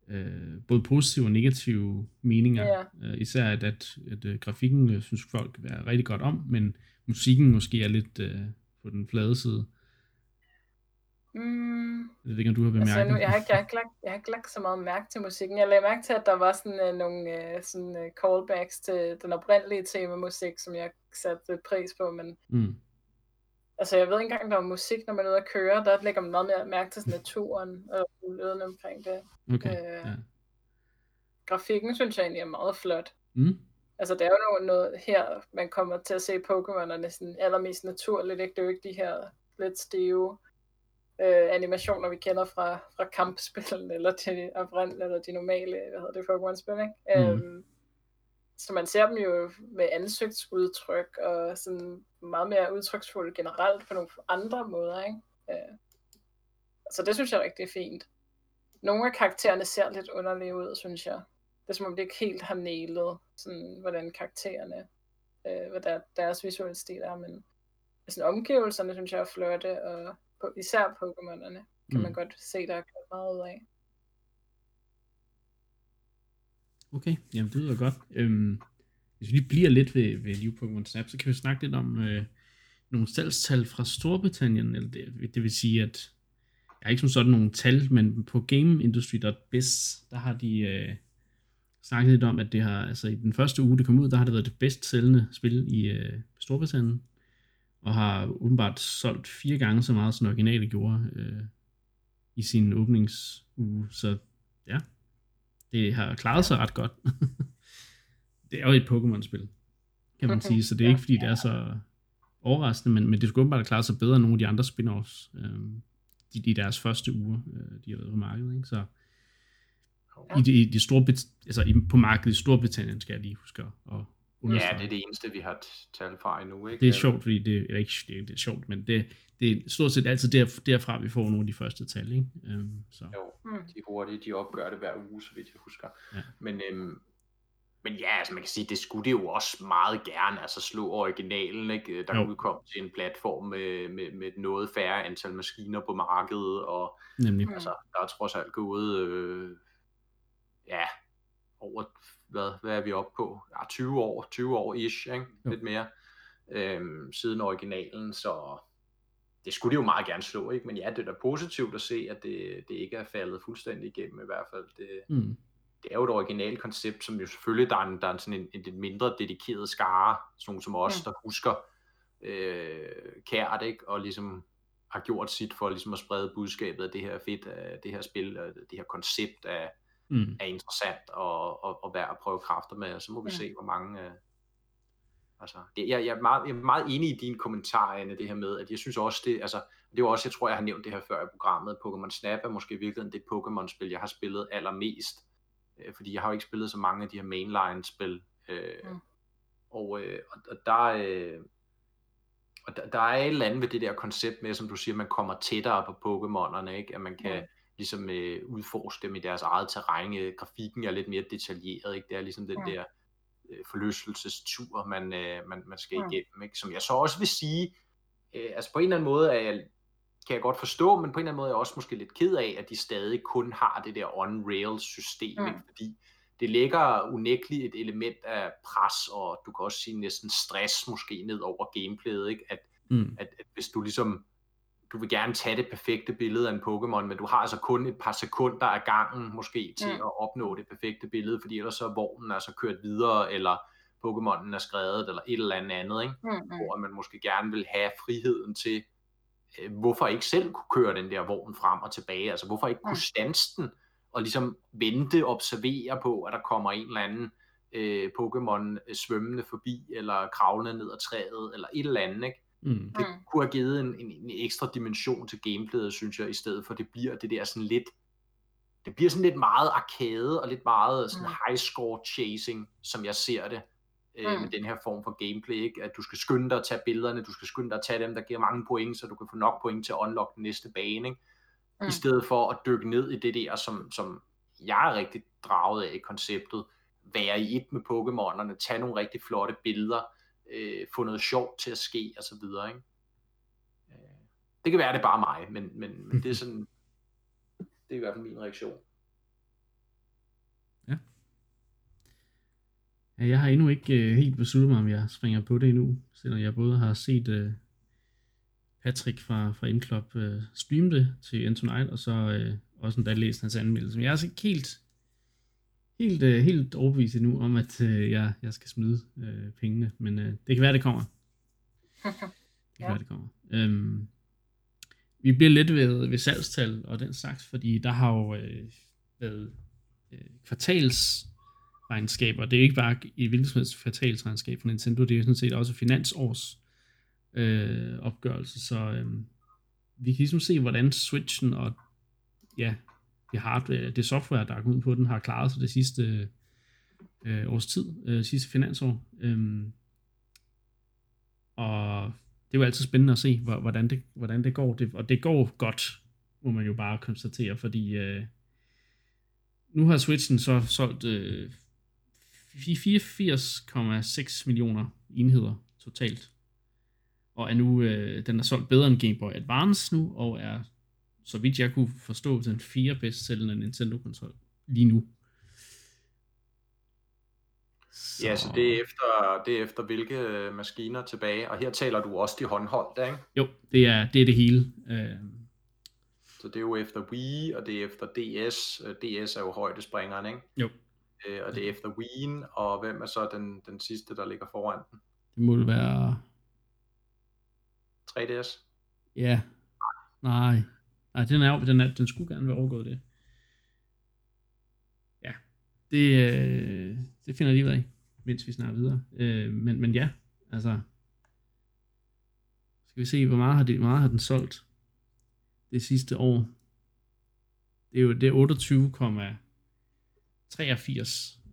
øh, både positive og negative meninger. Ja. Øh, især at, at, at uh, grafikken øh, synes folk er rigtig godt om, men musikken måske er lidt øh, på den flade side. Mm. Jeg ved ikke, om du har bemærket altså, nu, jeg, har ikke, jeg, har ikke lagt, jeg har ikke lagt så meget mærke til musikken. Jeg lagde mærke til, at der var sådan uh, nogle uh, sådan, uh, callbacks til den oprindelige temamusik, som jeg satte pris på, men, mm. Altså, jeg ved ikke engang, der er musik, når man er ude at køre. Der lægger man meget mere mærke til sådan naturen og lyden omkring det. Okay, øh, ja. Grafikken synes jeg egentlig er meget flot. Mm. Altså, det er jo noget, noget her, man kommer til at se Pokémon'erne sådan allermest naturligt. Ikke? Det er jo ikke de her lidt stive øh, animationer, vi kender fra, fra kampspillene, eller til Avrand, eller de normale, hvad hedder det, Pokémon-spil, ikke? Mm. Øhm, så man ser dem jo med ansigtsudtryk, og sådan meget mere udtryksfulde generelt på nogle andre måder, ikke? Øh, så det synes jeg er rigtig fint. Nogle af karaktererne ser lidt underlige ud, synes jeg. Det er som om det ikke helt har nælet, sådan, hvordan karaktererne, øh, hvad der, deres visuelle stil er, men sådan, omgivelserne synes jeg er flotte, og på, især Pokémonerne kan mm. man godt se, der er meget ud af. Okay, jamen det lyder godt. Øhm, hvis vi lige bliver lidt ved, ved New Pokémon Snap, så kan vi snakke lidt om øh, nogle salgstal fra Storbritannien. Eller det, det vil sige, at jeg har ikke som sådan nogle tal, men på GameIndustry.biz, der har de øh, snakket lidt om, at det har, altså i den første uge, det kom ud, der har det været det bedst sælgende spil i øh, Storbritannien og har åbenbart solgt fire gange så meget, som originalet gjorde øh, i sin åbningsuge. Så det har klaret sig ret godt. det er jo et Pokémon-spil, kan man sige, så det er ikke fordi, det er så overraskende, men, men det skulle åbenbart klare sig bedre end nogle af de andre spin-offs, øh, de, de deres første uger, øh, de har været på markedet. Ikke? Så i de, i de store, altså i, på markedet i Storbritannien, skal jeg lige huske at, understrege. Ja, det er det eneste, vi har tal fra endnu. Ikke? Det er sjovt, fordi det er ikke det, det er sjovt, men det, det er stort set altid der, derfra, vi får nogle af de første tal. Ikke? Um, så. Jo, mm. de hurtige, de opgør det hver uge, så vidt jeg husker. Ja. Men, øhm, men ja, altså man kan sige, det skulle det jo også meget gerne, altså slå originalen, ikke? der jo. udkom til en platform med, med, med noget færre antal maskiner på markedet, og Nemlig. altså, der er trods alt gået, øh, ja, over hvad, hvad er vi oppe på? Ja, 20 år, 20 år ish, ikke? Lidt mere, øhm, siden originalen, så det skulle de jo meget gerne slå, ikke? men ja, det er da positivt at se, at det, det ikke er faldet fuldstændig igennem i hvert fald. Det, mm. det er jo et originalt koncept, som jo selvfølgelig, der er, en, der er sådan en, en lidt mindre dedikeret skare, sådan som os, mm. der husker øh, kært, ikke? og ligesom har gjort sit for ligesom at sprede budskabet af det her fedt, af det her spil, af det her koncept af, mm. er interessant og, og, og værd at prøve kræfter med, og så må vi ja. se, hvor mange... Øh, altså, det, jeg, jeg, er meget, jeg er meget enig i din kommentar, Anne, det her med, at jeg synes også, det, altså, det er jo også, jeg tror, jeg har nævnt det her før i programmet, Pokémon Snap er måske virkelig det Pokémon-spil, jeg har spillet allermest, øh, fordi jeg har jo ikke spillet så mange af de her mainline-spil, øh, mm. og, øh, og, og der, øh, og der, der er et eller andet ved det der koncept med, som du siger, man kommer tættere på Pokémonerne, ikke? at man kan, mm ligesom øh, udforske dem i deres eget terræn. Øh, grafikken er lidt mere detaljeret, ikke? det er ligesom den ja. der øh, forlystelsestur, man, øh, man, man skal ja. igennem, ikke? som jeg så også vil sige, øh, altså på en eller anden måde er jeg, kan jeg godt forstå, men på en eller anden måde er jeg også måske lidt ked af, at de stadig kun har det der on-rails system, ja. ikke? fordi det lægger unægteligt et element af pres, og du kan også sige næsten stress måske ned over gameplayet, ikke? At, mm. at, at hvis du ligesom du vil gerne tage det perfekte billede af en Pokémon, men du har altså kun et par sekunder af gangen måske til mm. at opnå det perfekte billede, fordi ellers så er vognen altså kørt videre, eller Pokémonen er skrevet, eller et eller andet andet, ikke? Mm, hvor man måske gerne vil have friheden til, øh, hvorfor ikke selv kunne køre den der vogn frem og tilbage, altså hvorfor ikke mm. kunne stanse den, og ligesom vente, observere på, at der kommer en eller anden øh, Pokémon øh, svømmende forbi, eller kravlende ned ad træet, eller et eller andet, ikke? Mm. Det mm. kunne have givet en, en, en ekstra dimension til gameplayet, synes jeg, i stedet for det bliver det der sådan lidt, det bliver sådan lidt meget arcade, og lidt meget sådan mm. high score chasing, som jeg ser det, øh, mm. med den her form for gameplay, ikke? at du skal skynde dig at tage billederne, du skal skynde dig at tage dem, der giver mange point, så du kan få nok point til at unlock den næste bane, ikke? Mm. i stedet for at dykke ned i det der, som, som jeg er rigtig draget af i konceptet, være i et med Pokémonerne, tage nogle rigtig flotte billeder, øh, få noget sjovt til at ske, og så videre, ikke? Øh, det kan være, det er bare mig, men, men, men det er sådan, det er i hvert fald min reaktion. Ja. ja jeg har endnu ikke øh, helt besluttet mig, om jeg springer på det endnu, selvom jeg både har set øh, Patrick fra, fra M-Club øh, streame det til Anton Eil, og så øh, også endda læst hans anmeldelse. Men jeg er altså ikke helt helt, øh, helt overbevist nu om, at øh, jeg, jeg skal smide øh, pengene, men øh, det kan være, det kommer. Det ja. det kommer. Øhm, vi bliver lidt ved, ved salgstal og den slags, fordi der har jo øh, været øh, kvartalsregnskaber. Det er ikke bare i hvilket som helst kvartalsregnskab for Nintendo, det er sådan set også finansårs øh, opgørelse, så øh, vi kan ligesom se, hvordan Switchen og ja, det hardware, det software, der er ud på den, har klaret sig det sidste øh, års tid, øh, sidste finansår. Øh, og det er jo altid spændende at se, hvordan det, hvordan det går. Det, og det går godt, må man jo bare konstatere, fordi øh, nu har Switchen så solgt øh, 84,6 millioner enheder totalt. Og er nu, øh, den er solgt bedre end Game Boy Advance nu, og er, så vidt jeg kunne forstå, den fire bedst sælgende Nintendo-konsol lige nu. Så... Ja, så det er, efter, det er efter hvilke øh, maskiner tilbage, og her taler du også de håndholdte, ikke? Jo, det er det, er det hele. Øh... Så det er jo efter Wii, og det er efter DS. Øh, DS er jo højdespringeren, ikke? Jo. Øh, og det er efter Wii, og hvem er så den, den sidste, der ligger foran den? Det må det være... 3DS? Ja. Nej. Nej, den, er, den, er, den skulle gerne være overgået det. Ja. Det, øh, det finder lige ud af, mens vi snakker videre. Øh, men, men ja, altså... Skal vi se, hvor meget har, det, hvor meget har den solgt det sidste år? Det er jo det er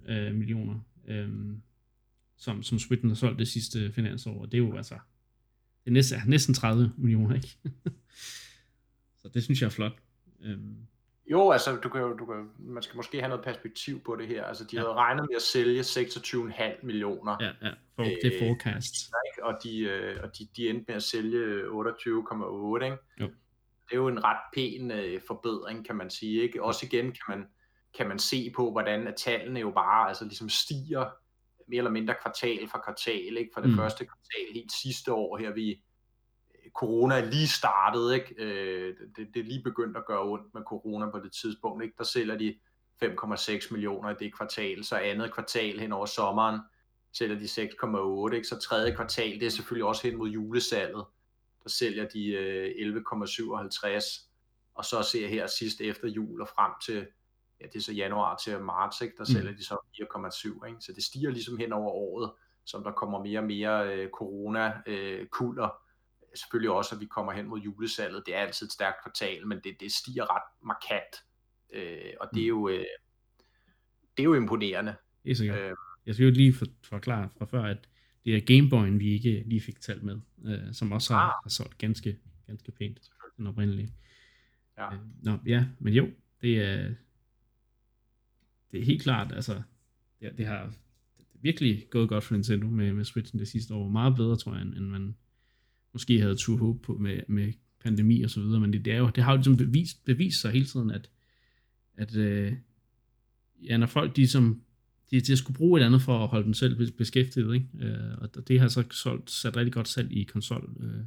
28,83 øh, millioner, øh, som, som Switten har solgt det sidste finansår. Og det er jo altså det er næsten, næsten 30 millioner, ikke? så det synes jeg er flot. Øhm. Jo, altså, du kan, du kan, man skal måske have noget perspektiv på det her. Altså, de ja. havde regnet med at sælge 26,5 millioner. Ja, ja, for, det er forecast. Ikke? Og, de, øh, og de, de endte med at sælge 28,8, ikke? Jo. Det er jo en ret pæn øh, forbedring, kan man sige, ikke? Også igen kan man, kan man se på, hvordan at tallene jo bare altså, ligesom stiger mere eller mindre kvartal for kvartal, ikke? For det mm. første kvartal helt sidste år her, vi corona er lige startet, ikke? Øh, det, det er lige begyndt at gøre ondt med corona på det tidspunkt, ikke? Der sælger de 5,6 millioner i det kvartal, så andet kvartal hen over sommeren sælger de 6,8, ikke? Så tredje kvartal, det er selvfølgelig også hen mod julesalget, der sælger de øh, 11,57, og så ser jeg her sidst efter jul og frem til ja, det er så januar til marts, ikke? der mm. sælger de så 4,7, ikke? så det stiger ligesom hen over året, som der kommer mere og mere øh, corona-kulder. Øh, Selvfølgelig også, at vi kommer hen mod julesalget. Det er altid et stærkt kvartal, men det, det stiger ret markant. Øh, og det er, mm. jo, øh, det er jo imponerende. Det er sikkert. Øh, jeg skal jo lige for, forklare fra før, at det er Gameboyen, vi ikke lige fik talt med, øh, som også har, ah. har solgt ganske, ganske pænt, den oprindelige. Ja. Øh, nå, ja, men jo, det er, det er helt klart, altså, det, det har virkelig gået godt for Nintendo med, med Switchen det sidste år. Meget bedre, tror jeg, end, end man måske havde tur håb på med, med pandemi og så videre, men det, det, er jo, det har jo ligesom bevist, bevist sig hele tiden, at, at øh, ja, når folk de, som, de, de skulle bruge et andet for at holde dem selv beskæftiget, ikke? Øh, og det har så solgt, sat rigtig godt salg i konsol øh,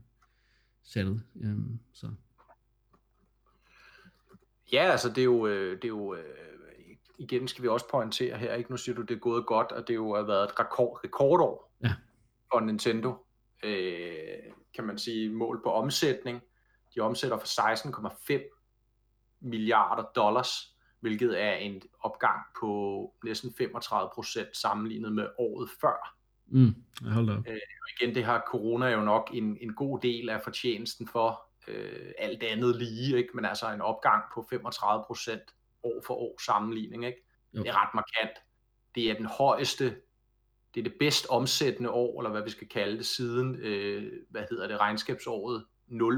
salget, øh, så. Ja, altså det er jo, øh, det er jo øh, igen skal vi også pointere her, ikke? nu siger du, det er gået godt, og det har jo været et rekord, rekordår ja. for Nintendo, øh, kan man sige, mål på omsætning. De omsætter for 16,5 milliarder dollars, hvilket er en opgang på næsten 35 procent sammenlignet med året før. Mm, hold op. Øh, og igen, det har corona jo nok en, en god del af fortjenesten for, øh, alt andet lige, ikke? men altså en opgang på 35 procent år for år sammenligning. Ikke? Jo. Det er ret markant. Det er den højeste, det er det bedst omsættende år, eller hvad vi skal kalde det, siden, øh, hvad hedder det, regnskabsåret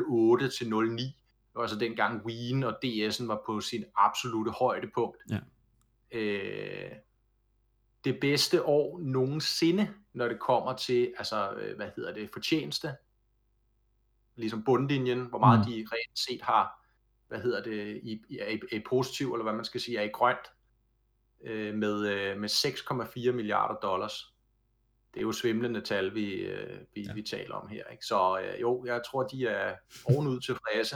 08 til 09. Det var altså dengang Wien og DS'en var på sin absolute højdepunkt. Ja. Øh, det bedste år nogensinde, når det kommer til, altså, øh, hvad hedder det, fortjeneste, ligesom bundlinjen, hvor meget mm. de reelt set har hvad hedder det, i, i, i, i positiv, eller hvad man skal sige, er i grønt, øh, med, øh, med 6,4 milliarder dollars. Det er jo svimlende tal, vi, øh, vi, ja. vi taler om her. Ikke? Så øh, jo, jeg tror, de er ovenud fræse,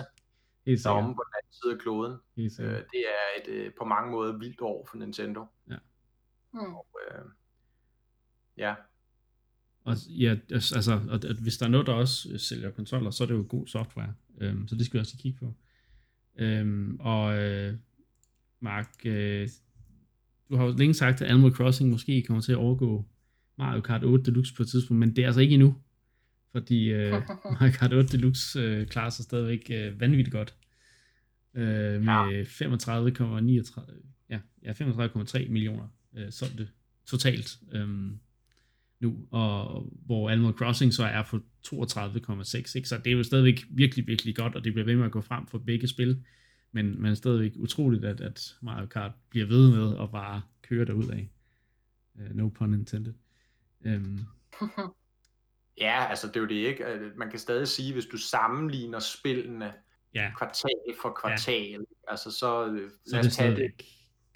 om på den anden side af kloden. Øh, det er et øh, på mange måder vildt år for Nintendo. Ja. Mm. Og, øh, ja. Og, ja, altså, og, at hvis der er noget, der også sælger konsoller, så er det jo god software. Øhm, så det skal vi også kigge på. Øhm, og øh, Mark, øh, du har jo længe sagt, at Animal Crossing måske kommer til at overgå Mario Kart 8 Deluxe på et tidspunkt, men det er altså ikke endnu. Fordi øh, Mario Kart 8 Deluxe øh, klarer sig stadigvæk øh, vanvittigt godt. Øh, med ja. 35,39 ja, ja, 35,3 millioner øh, solgte totalt øhm, nu, og hvor Animal Crossing så er på 32,6, så det er jo stadigvæk virkelig, virkelig godt, og det bliver ved med at gå frem for begge spil, men, men stadigvæk utroligt, at, at Mario Kart bliver ved med at bare køre derud af. Uh, no pun intended. Um, ja, altså det er jo det ikke. Øh, man kan stadig sige, hvis du sammenligner spillene ja. kvartal for kvartal, ja. altså så, øh, så lad os tage det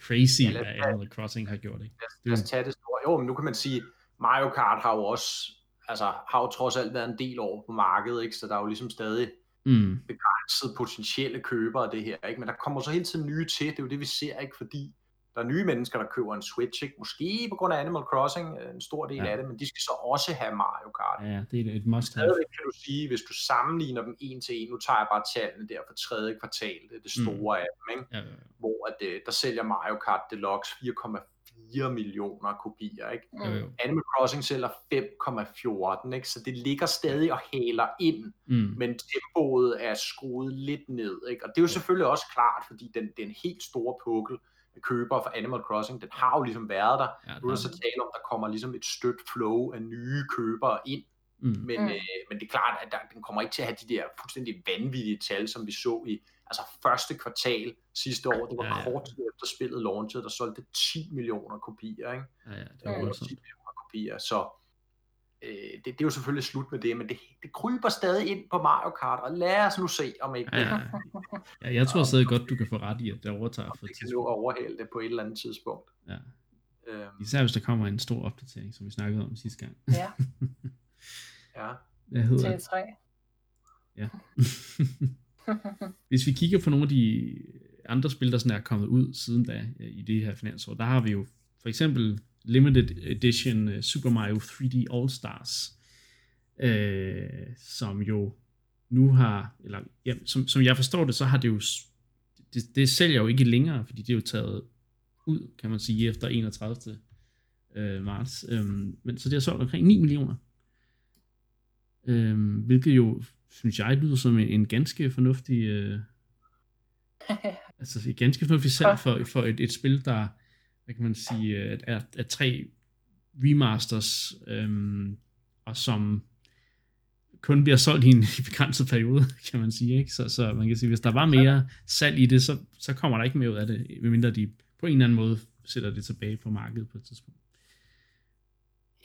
crazy, ja, hvad Animal Crossing har gjort. Ikke? Lad os tage det store. Jo, men nu kan man sige, Mario Kart har jo også, altså har jo trods alt været en del år på markedet, ikke? så der er jo ligesom stadig mm. begrænset potentielle købere af det her, ikke? men der kommer så hele tiden nye til, det er jo det vi ser, ikke? fordi der er nye mennesker, der køber en Switch, ikke? måske på grund af Animal Crossing, øh, en stor del ja. af det, men de skal så også have Mario Kart. Ja, det er et must have. kan du sige, hvis du sammenligner dem en til en, nu tager jeg bare tallene der for tredje kvartal, det er det mm. store mm. af dem, ikke? Ja, ja, ja. hvor at, øh, der sælger Mario Kart Deluxe 4,4 millioner kopier. Ikke? Mm. Animal Crossing sælger 5,14, ikke? så det ligger stadig og hæler ind, mm. men tempoet er skruet lidt ned. Ikke? Og det er jo selvfølgelig også klart, fordi den, den helt store pukkel, købere for Animal Crossing, den har jo ligesom været der. Ja, nu er der så tale om, der kommer ligesom et stødt flow af nye købere ind. Mm. Men, mm. Øh, men det er klart, at der, den kommer ikke til at have de der fuldstændig vanvittige tal, som vi så i altså første kvartal sidste år. Det var ja, ja. kort tid efter spillet launchede, der solgte 10 millioner kopier. Ikke? Ja, ja, det var 10 millioner kopier. Så øh, det, det er jo selvfølgelig slut med det, men det, det kryber stadig ind på Mario Kart, og lad os nu se, om ikke ja, ja. ja, jeg tror stadig godt, du kan få ret i, at det overtager for et tidspunkt. overhale det på et eller andet tidspunkt. Ja. Øhm. Især hvis der kommer en stor opdatering, som vi snakkede om sidste gang. Ja. ja. Hvad hedder det? 3 Ja. hvis vi kigger på nogle af de andre spil, der sådan er kommet ud siden da i det her finansår, der har vi jo for eksempel limited edition uh, Super Mario 3D All Stars, uh, som jo nu har, eller ja, som, som jeg forstår det, så har det jo, det, det sælger jo ikke længere, fordi det er jo taget ud, kan man sige, efter 31. Uh, marts. Um, men så det har solgt omkring 9 millioner. Um, hvilket jo, synes jeg, lyder som en, en ganske fornuftig, uh, altså et ganske fornuftigt salg for, for et, et spil, der hvad kan man sige, at, er, tre remasters, øhm, og som kun bliver solgt i en begrænset periode, kan man sige. Ikke? Så, så man kan sige, hvis der var mere salg i det, så, så kommer der ikke mere ud af det, medmindre de på en eller anden måde sætter det tilbage på markedet på et tidspunkt.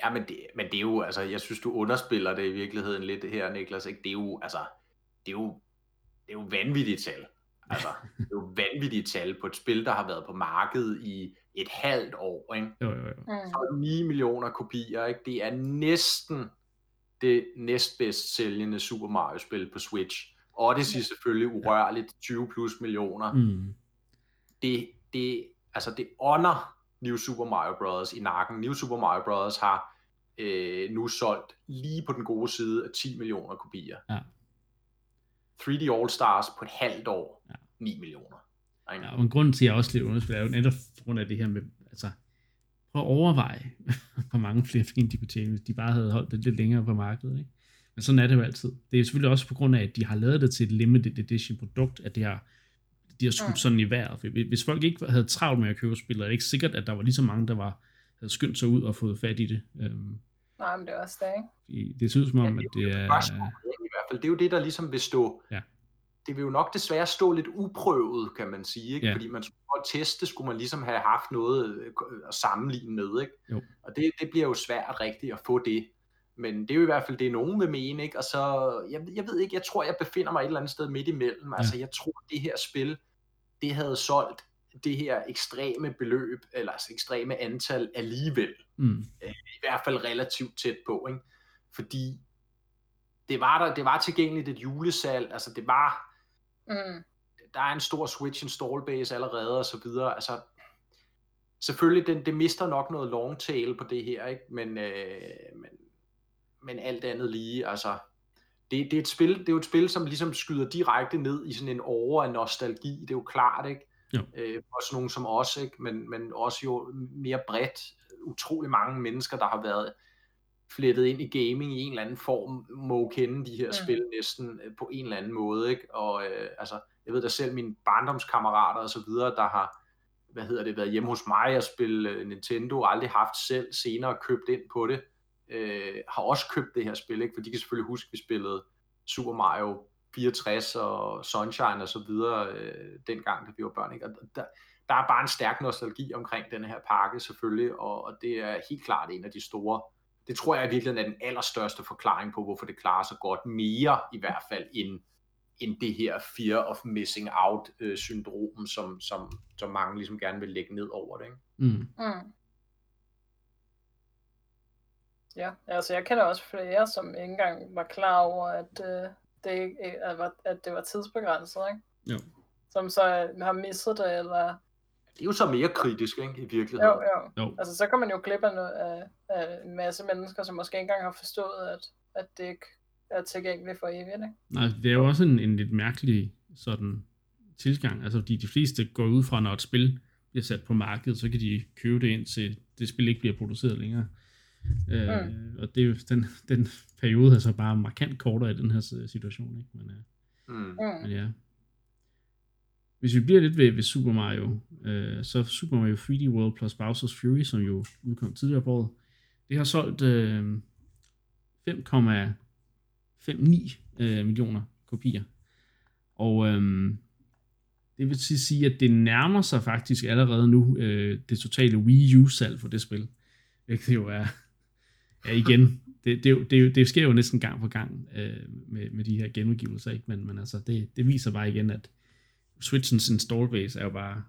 Ja, men det, men det er jo, altså, jeg synes, du underspiller det i virkeligheden lidt her, Niklas. Ikke? Det er jo, altså, det er jo, det er jo vanvittigt tal. Altså, det er jo vanvittigt tal på et spil, der har været på markedet i et halvt år. Ikke? Jo, jo, jo. Så 9 millioner kopier. Ikke? Det er næsten det næstbedst sælgende Super Mario-spil på Switch. Odyssey ja. selvfølgelig urørligt, 20 plus millioner. Mm. Det, det, altså det ånder New Super Mario Bros. i nakken. New Super Mario Bros. har øh, nu solgt lige på den gode side af 10 millioner kopier. Ja. 3D All Stars på et halvt år, ja. 9 millioner. Ja, og en grund til, at jeg også lidt underspiller, er jo netop på grund af det her med, altså, prøv at overveje, hvor mange flere penge de kunne tjene, hvis de bare havde holdt det lidt længere på markedet, ikke? Men sådan er det jo altid. Det er selvfølgelig også på grund af, at de har lavet det til et limited edition produkt, at det har, de har skudt ja. sådan i vejret. Hvis folk ikke havde travlt med at købe spil, er det ikke sikkert, at der var lige så mange, der var, havde skyndt sig ud og fået fat i det. Øhm, Nej, men det er også det, ikke? Det synes som om, ja, det, at det er... I hvert fald, det er jo det, der ligesom vil stå ja det vil jo nok desværre stå lidt uprøvet, kan man sige, ikke? Ja. fordi man skulle at teste, skulle man ligesom have haft noget øh, at sammenligne med, ikke? Jo. og det, det bliver jo svært rigtigt at få det, men det er jo i hvert fald det, nogen vil mene, ikke? og så, jeg, jeg ved ikke, jeg tror, jeg befinder mig et eller andet sted midt imellem, ja. altså jeg tror, det her spil, det havde solgt det her ekstreme beløb, eller altså ekstreme antal alligevel, mm. Øh, i hvert fald relativt tæt på, ikke? fordi det var der, det var tilgængeligt et julesalg, altså det var Mm. Der er en stor Switch install base allerede og så videre. Altså, selvfølgelig, den, det mister nok noget long tail på det her, ikke? Men, øh, men men alt andet lige, altså, det, det, er et spil, det er jo et spil, som ligesom skyder direkte ned i sådan en over af nostalgi, det er jo klart, ikke? Jo. Øh, også nogen som os, ikke? Men, men også jo mere bredt, utrolig mange mennesker, der har været flettet ind i gaming i en eller anden form, må kende de her mm. spil næsten øh, på en eller anden måde, ikke? Og øh, altså, jeg ved da selv, mine barndomskammerater og så videre, der har, hvad hedder det, været hjemme hos mig og spille uh, Nintendo, aldrig haft selv senere købt ind på det, øh, har også købt det her spil, ikke? for de kan selvfølgelig huske, at vi spillede Super Mario 64 og Sunshine og så videre øh, dengang, da vi var børn. Ikke? Og der, der er bare en stærk nostalgi omkring den her pakke selvfølgelig, og, og det er helt klart en af de store, det tror jeg i virkeligheden er den allerstørste forklaring på, hvorfor det klarer sig godt, mere i hvert fald end, end det her fear of missing out øh, syndrom, som, som, som mange ligesom gerne vil lægge ned over det. Ikke? Mm. Mm. Ja, altså jeg kender også flere, som ikke engang var klar over, at, øh, det, ikke, at, var, at det var tidsbegrænset, ikke? Jo. Som så øh, har misset det, eller... Det er jo så mere kritisk, ikke, i virkeligheden. Jo, jo. Jo. Altså så kan man jo klippe af, noget, af, af en masse mennesker, som måske ikke engang har forstået, at, at det ikke er tilgængeligt for evigt, ikke? Nej, det er jo også en, en lidt mærkelig sådan tilgang. Altså, fordi de fleste går ud fra, når et spil bliver sat på markedet, så kan de købe det ind til det spil ikke bliver produceret længere. Øh, Mm. Og det er jo, den, den periode er så bare markant kortere i den her situation. Ikke? Men, øh, Mm. Mm. men ja. Hvis vi bliver lidt ved, ved Super Mario, øh, så Super Mario 3D World plus Bowser's Fury, som jo udkom tidligere på året, det har solgt øh, 5,59 øh, millioner kopier. Og øh, det vil sige- at det nærmer sig faktisk allerede nu øh, det totale Wii U-salg for det spil. Hvilket jo er, ja igen, det, det, det, det sker jo næsten gang på gang øh, med, med de her genudgivelser, ikke? Men, men altså, det, det viser bare igen, at Switchens install base er jo bare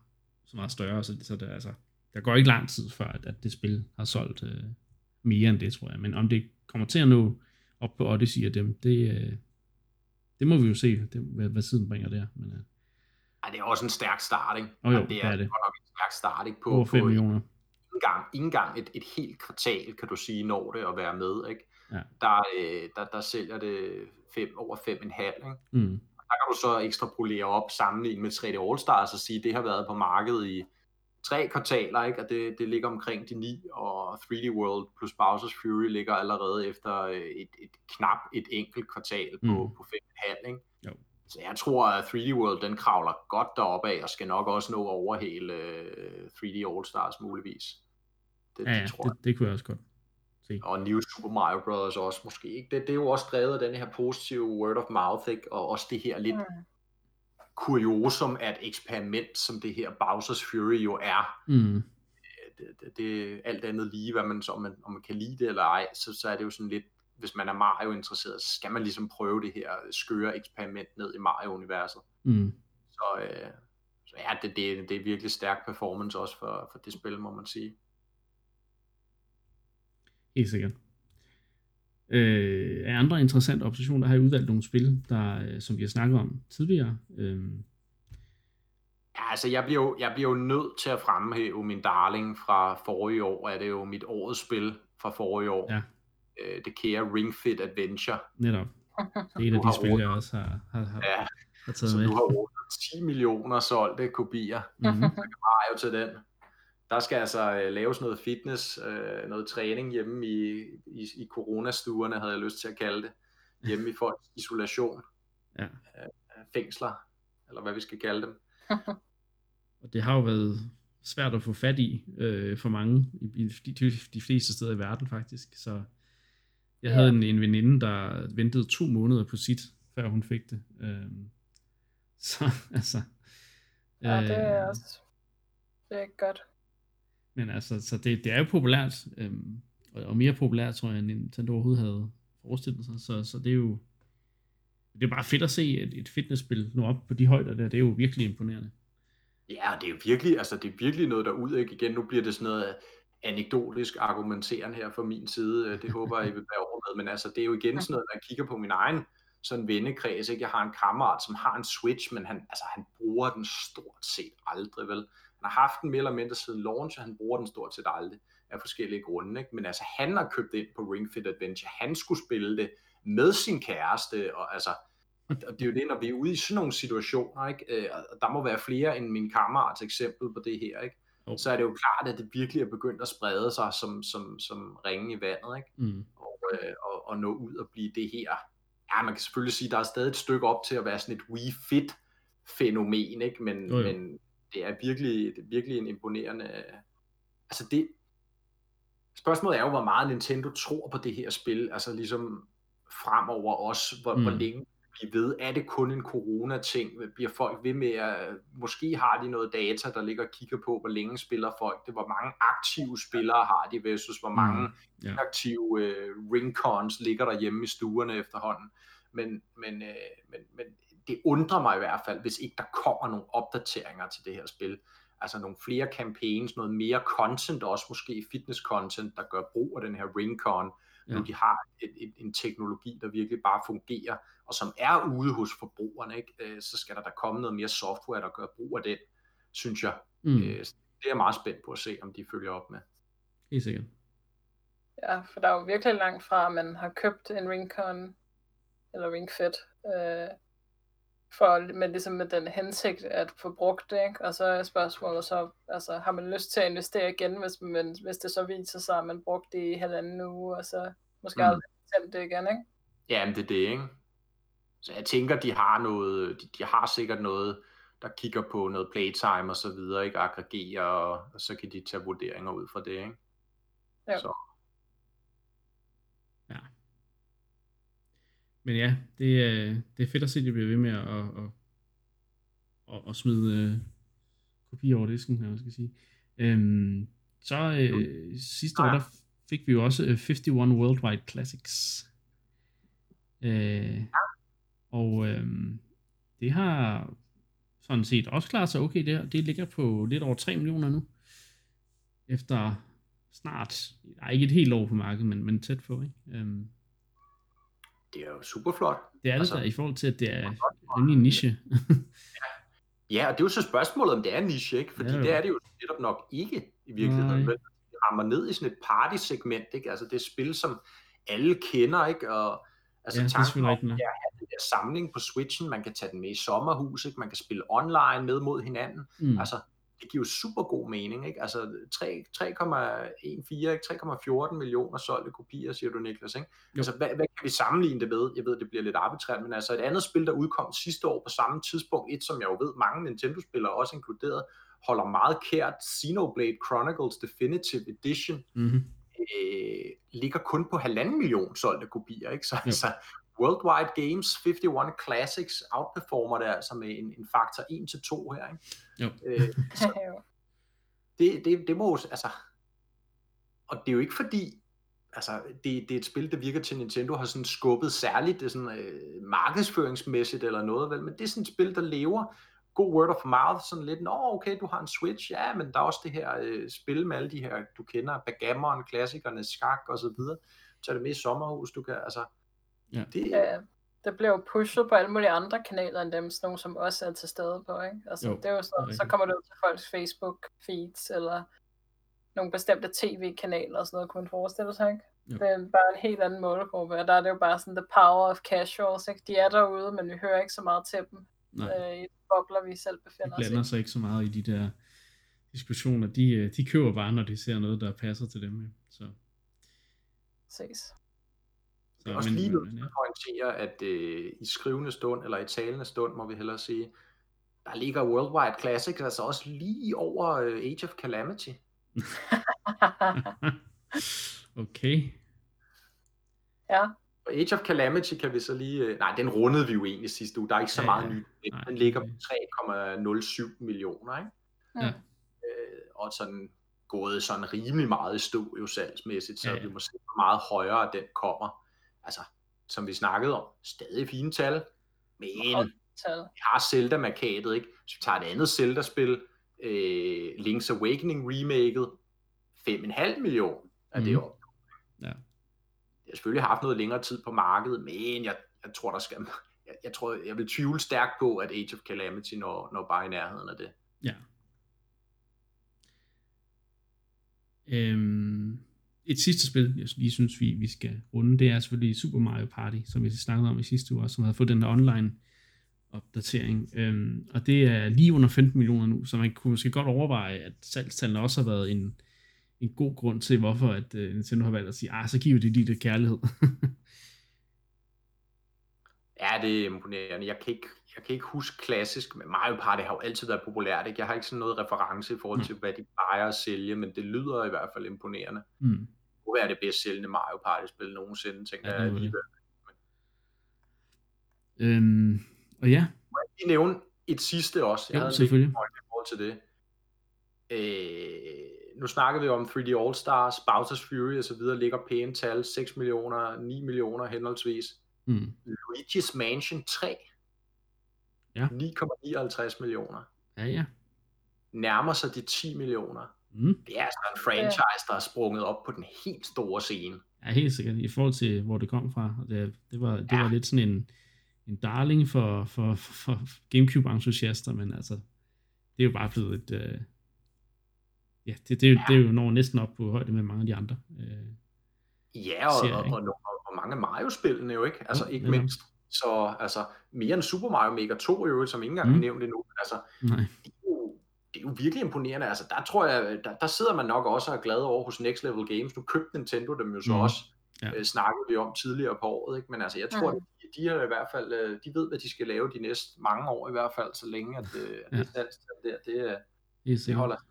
så meget større, så, så det, altså, der går ikke lang tid før, at, at det spil har solgt øh, mere end det, tror jeg. Men om det kommer til at nå op på Odyssey af dem, det, øh, det må vi jo se, det, hvad, hvad tiden bringer der. Men, øh, Ej, det er også en stærk start, ikke? Åh jo, Og det er, det er det. nok en stærk start, ikke? På, over 5 på millioner. ikke engang, ikke engang et, et helt kvartal, kan du sige, når det at være med, ikke? Ja. Der, øh, der, der sælger det fem, over 5,5, ikke? Mm. Der kan du så ekstrapolere op sammenlignet med 3D All-Stars og sige, at det har været på markedet i tre kvartaler, ikke? og det, det ligger omkring de ni, og 3D World plus Bowser's Fury ligger allerede efter øh, et, et knap et enkelt kvartal på, Mm. på 5,5. Ikke? Jo. Så jeg tror, at 3D World den kravler godt deroppe af, og skal nok også nå over hele øh, 3D All-Stars muligvis. Det, Ja, ja, det tror jeg det, det kunne jeg også godt se. og New Super Mario Bros. også måske. Ikke? Det, det er jo også drevet af den her positive word of mouth, ikke? og også det her lidt Mm. kuriosum af et eksperiment, som det her Bowser's Fury jo er. Mm. Det, det, det alt andet lige, hvad man, så, om, man, om man kan lide det eller ej, så, så er det jo sådan lidt, hvis man er Mario-interesseret, så skal man ligesom prøve det her skøre eksperiment ned i Mario-universet. Mm. Så, øh, så ja, det, det, det er virkelig stærk performance også for, for det spil, må man sige. Helt sikkert. Øh, af andre interessante oppositioner har jeg udvalgt nogle spil, der, øh, som vi har snakket om tidligere. Øh, Ja, altså jeg bliver, jo, jeg bliver jo nødt til at fremhæve min darling fra forrige år, er det jo mit årets spil fra forrige år. Ja. Øh, det kære Ring Fit Adventure. netop. Det er et af de spil, jeg også har, har, har, Ja, har taget så med. du har rundet 10 millioner solgte kopier. Mm-hmm. Mario til den. Der skal altså øh, laves noget fitness, øh, noget træning hjemme i, i, i coronastuerne, havde jeg lyst til at kalde det. Hjemme i folks isolation. Ja. Øh, fængsler, eller hvad vi skal kalde dem. Og det har jo været svært at få fat i øh, for mange, i, i de, de, fleste steder i verden faktisk. Så jeg Ja. havde en, en veninde, der ventede to måneder på sit, før hun fik det. Øh, så altså... Ja, det er øh, også... Det er ikke godt. Men altså, så det, det er jo populært, øhm, og, og mere populært, tror jeg, end Nintendo overhovedet havde forestillet sig. Så, så det er jo det er bare fedt at se et, et fitnessspil nå op på de højder der. Det er jo virkelig imponerende. Ja, det er jo virkelig, altså det er virkelig noget derud, ikke? Igen, nu bliver det sådan noget anekdotisk argumenteren her fra min side. Øh, det håber jeg, I vil være over med. Men altså, det er jo igen sådan noget, når jeg kigger på min egen sådan vennekreds, ikke? Jeg har en kammerat, som har en Switch, men han, altså, han bruger den stort set aldrig, vel? Han har haft den mere eller mindre siden launch, og han bruger den stort set aldrig. af forskellige grunde. Ikke? Men altså, han har købt ind på Ring Fit Adventure. Han skulle spille det med sin kæreste, og altså, og det er jo det, når vi er ude i sådan nogle situationer, ikke? Øh, og der må være flere end min kammerats eksempel på det her, ikke? Oh. så er det jo klart, at det virkelig er begyndt at sprede sig som, som, som ringe i vandet, ikke? Mm. Og, øh, og, og nå ud og blive det her. Ja, man kan selvfølgelig sige, at der er stadig et stykke op til at være sådan et Wii Fit fænomen, ikke? Men, oh, ja. men det er virkelig, det er virkelig en imponerende... Altså det... Spørgsmålet er jo, hvor meget Nintendo tror på det her spil, altså ligesom fremover også, hvor, mm. hvor længe blive ved? Er det kun en corona-ting? Bliver folk ved med at... Måske har de noget data, der ligger og kigger på, hvor længe spiller folk det? Hvor mange aktive spillere har de versus hvor mange mm, yeah. aktive uh, ringcons ligger der hjemme i stuerne efterhånden? Men, men, uh, men, men det undrer mig i hvert fald, hvis ikke der kommer nogle opdateringer til det her spil. Altså nogle flere campaigns, noget mere content, også måske fitness content, der gør brug af den her ringcon, ja. nu de har et, et, en teknologi, der virkelig bare fungerer, og som er ude hos forbrugerne, ikke? Øh, så skal der da komme noget mere software, der gør brug af den, synes jeg. Mm. Øh, det er jeg meget spændt på at se, om de følger op med. Helt sikkert. Ja, for der er jo virkelig langt fra, at man har købt en Ringcon, eller Ringfit, øh, for, med, ligesom med den hensigt at få brugt det, ikke? og så er spørgsmålet så, altså har man lyst til at investere igen, hvis, man, hvis det så viser sig, at man brugte det i halvanden uge, og så måske mm. aldrig tændt det igen, ikke? Ja, men det er det, ikke? Så jeg tænker, de har noget, de, de har sikkert noget, der kigger på noget playtime og så videre, ikke? Aggregerer, og, og så kan de tage vurderinger ud fra det, ikke? Ja. Så. Men ja, det, er, det er fedt at se, at de bliver ved med at, at, at, at smide uh, kopier over disken, hvad jeg skal sige. Øhm, så uh, sidste år, der fik vi jo også 51 Worldwide Classics. Uh, og øhm, det har sådan set også klaret sig okay der. Det ligger på lidt over 3 millioner nu. Efter snart, ikke et helt år på markedet, men, men tæt på, ikke? Øhm, det er jo super flot. Det er det altså, der, i forhold til, at det er rimelig en niche. ja, og det er jo så spørgsmålet, om det er en niche, ikke? Fordi ja, det er det jo netop nok ikke i virkeligheden. Det rammer ned i sådan et party-segment, ikke? Altså det er spil, som alle kender, ikke? Og altså ja, tanken om, ja, der samling på Switchen, man kan tage den med i sommerhus, ikke? man kan spille online med mod hinanden. Mm. Altså, det giver jo super god mening, ikke? Altså 3,14 3,14 millioner solgte kopier, siger du Niklas, ikke? Jo. Altså, hvad, hvad kan vi sammenligne det med? Jeg ved, det bliver lidt arbitrært, men altså et andet spil, der udkom sidste år på samme tidspunkt, et som jeg jo ved, mange Nintendo-spillere også inkluderet, holder meget kært, Xenoblade Chronicles Definitive Edition, mm-hmm. øh, ligger kun på halvanden million solgte kopier, ikke? Så altså, Worldwide Games 51 Classics outperformer det altså med en, en faktor 1 til 2 her. Ikke? Jo. Øh, så det, det, det må altså, og det er jo ikke fordi, altså det, det er et spil, der virker til Nintendo har sådan skubbet særligt det sådan, øh, markedsføringsmæssigt eller noget, vel, men det er sådan et spil, der lever god word of mouth, sådan lidt, nå okay, du har en Switch, ja, men der er også det her øh, spil med alle de her, du kender, Backgammon, klassikerne, skak og så videre, så er det med i sommerhus, du kan, altså, Ja. Det, ja, det bliver jo pushet på alle mulige andre kanaler end dem, sådan nogle, som også er til stede på, ikke? Altså, jo, det er jo sådan, så kommer det ud til folks Facebook feeds, eller nogle bestemte tv-kanaler og sådan noget, kunne man forestille sig, ikke? Jo. Det er bare en helt anden målgruppe, og der er det jo bare sådan the power of casuals, ikke? De er derude, men vi hører ikke så meget til dem øh, i bobler, vi selv befinder os i. De blander sig ikke så meget i de der diskussioner. De, øh, de køber bare, når de ser noget, der passer til dem. Ja. Så. Ses. Det er også lige nødt til at pointere, at øh, i skrivende stund, eller i talende stund, må vi hellere sige, der ligger Worldwide Classics altså også lige over øh, Age of Calamity. okay. Ja. Og Age of Calamity kan vi så lige... Øh, nej, den rundede vi jo egentlig sidste uge. Der er ikke så ja, meget ja. nyt. Den nej, ligger på 3,07 millioner, ikke? Ja. Øh, og sådan gået sådan rimelig meget i stå jo salgsmæssigt, så ja, ja. vi må se, hvor meget højere den kommer altså, som vi snakkede om, stadig fine tal, men vi har Zelda-markadet, ikke? Hvis vi tager et andet Zelda-spil, øh, Link's Awakening remaket, 5,5 millioner er det jo. Ja. Det har selvfølgelig haft noget længere tid på markedet, men jeg, jeg tror, der skal, jeg, jeg tror, jeg vil tvivle stærkt på, at Age of Calamity når, når bare i nærheden af det. Ja. Øhm, et sidste spil, jeg lige synes, vi, vi skal runde, det er selvfølgelig Super Mario Party, som vi snakkede om i sidste uge, som havde fået den der online opdatering. Øhm, og det er lige under 15 millioner nu, så man kunne måske godt overveje, at salgstallene også har været en, en god grund til, hvorfor at øh, Nintendo har valgt at sige, ah, så giver det lige lidt kærlighed. ja, det er imponerende. Jeg kan ikke, jeg kan ikke huske klassisk, men Mario Party har jo altid været populært. Ikke? Jeg har ikke sådan noget reference i forhold mm. til, hvad de plejer at sælge, men det lyder i hvert fald imponerende. Mm. Det kunne være det bedst sælgende Mario Party-spil nogensinde, tænker ja, jeg alligevel. Øhm, og ja. Må jeg lige nævne et sidste også? Jeg jo, havde selvfølgelig. i forhold til det. Øh, nu snakkede vi om 3D All-Stars, Bowser's Fury og så videre, ligger pæne tal, 6 millioner, 9 millioner henholdsvis. Mm. Luigi's Mansion 3, ja. 9,59 millioner. Ja, ja. Nærmer sig de 10 millioner. Mm. Det er altså en franchise, der er sprunget op på den helt store scene. Ja, helt sikkert. I forhold til, hvor det kom fra. Det, det var, det ja. var lidt sådan en, en darling for, for, for Gamecube-entusiaster, men altså, det er jo bare blevet et... Øh, ja, det, det, ja. det er jo når næsten op på højde med mange af de andre. Øh, ja, og, serier, og, og, og, mange Mario-spillene jo ikke, altså ja, ikke mindst. Så altså, mere end Super Mario Maker 2 i øvrigt, som ikke engang mm. er nævnt endnu. Altså, Nej. Det, er jo, det er jo virkelig imponerende. Altså, der tror jeg, der, der sidder man nok også og er glad over hos Next Level Games. Nu købte Nintendo dem jo så mm. også. Ja. Øh, snakkede vi om tidligere på året. Ikke? Men altså, jeg tror, mm de er i hvert fald, øh, de ved, hvad de skal lave de næste mange år i hvert fald, så længe at, øh, at ja. det der, det, det, det holder sig.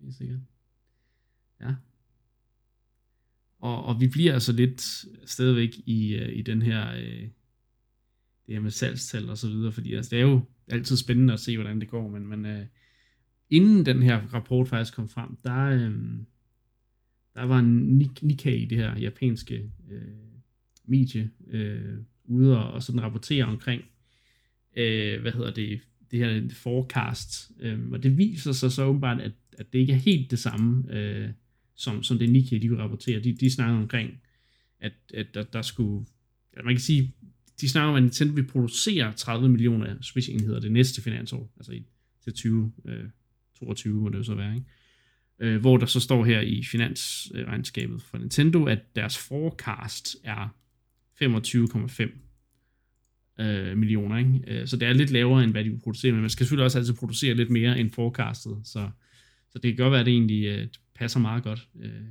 Helt sikkert. Ja. Og, og vi bliver altså lidt stadigvæk i, øh, i den her, det her med salgstal og så videre, fordi altså, det er jo altid spændende at se, hvordan det går, men, men uh, inden den her rapport faktisk kom frem, der, um, der var en Nikkei, det her japanske uh, medie øh, ude og, og sådan rapportere omkring, øh, hvad hedder det, det her forecast, øh, og det viser sig så åbenbart, at, at det ikke er helt det samme, øh, som, som det Nikkei, de rapporterer. De, de snakker omkring, at, at der, der skulle, at man kan sige, de snakker om, at Nintendo vil producere 30 millioner Switch-enheder det næste finansår, altså i, til 20, øh, 22 må det jo så være, ikke? Øh, hvor der så står her i finansregnskabet for Nintendo, at deres forecast er 25,5 øh, millioner. Ikke? Øh, så det er lidt lavere, end hvad de vil producere, men man skal selvfølgelig også altid producere lidt mere end forecastet, så, så det kan godt være, at det egentlig øh, passer meget godt, øh,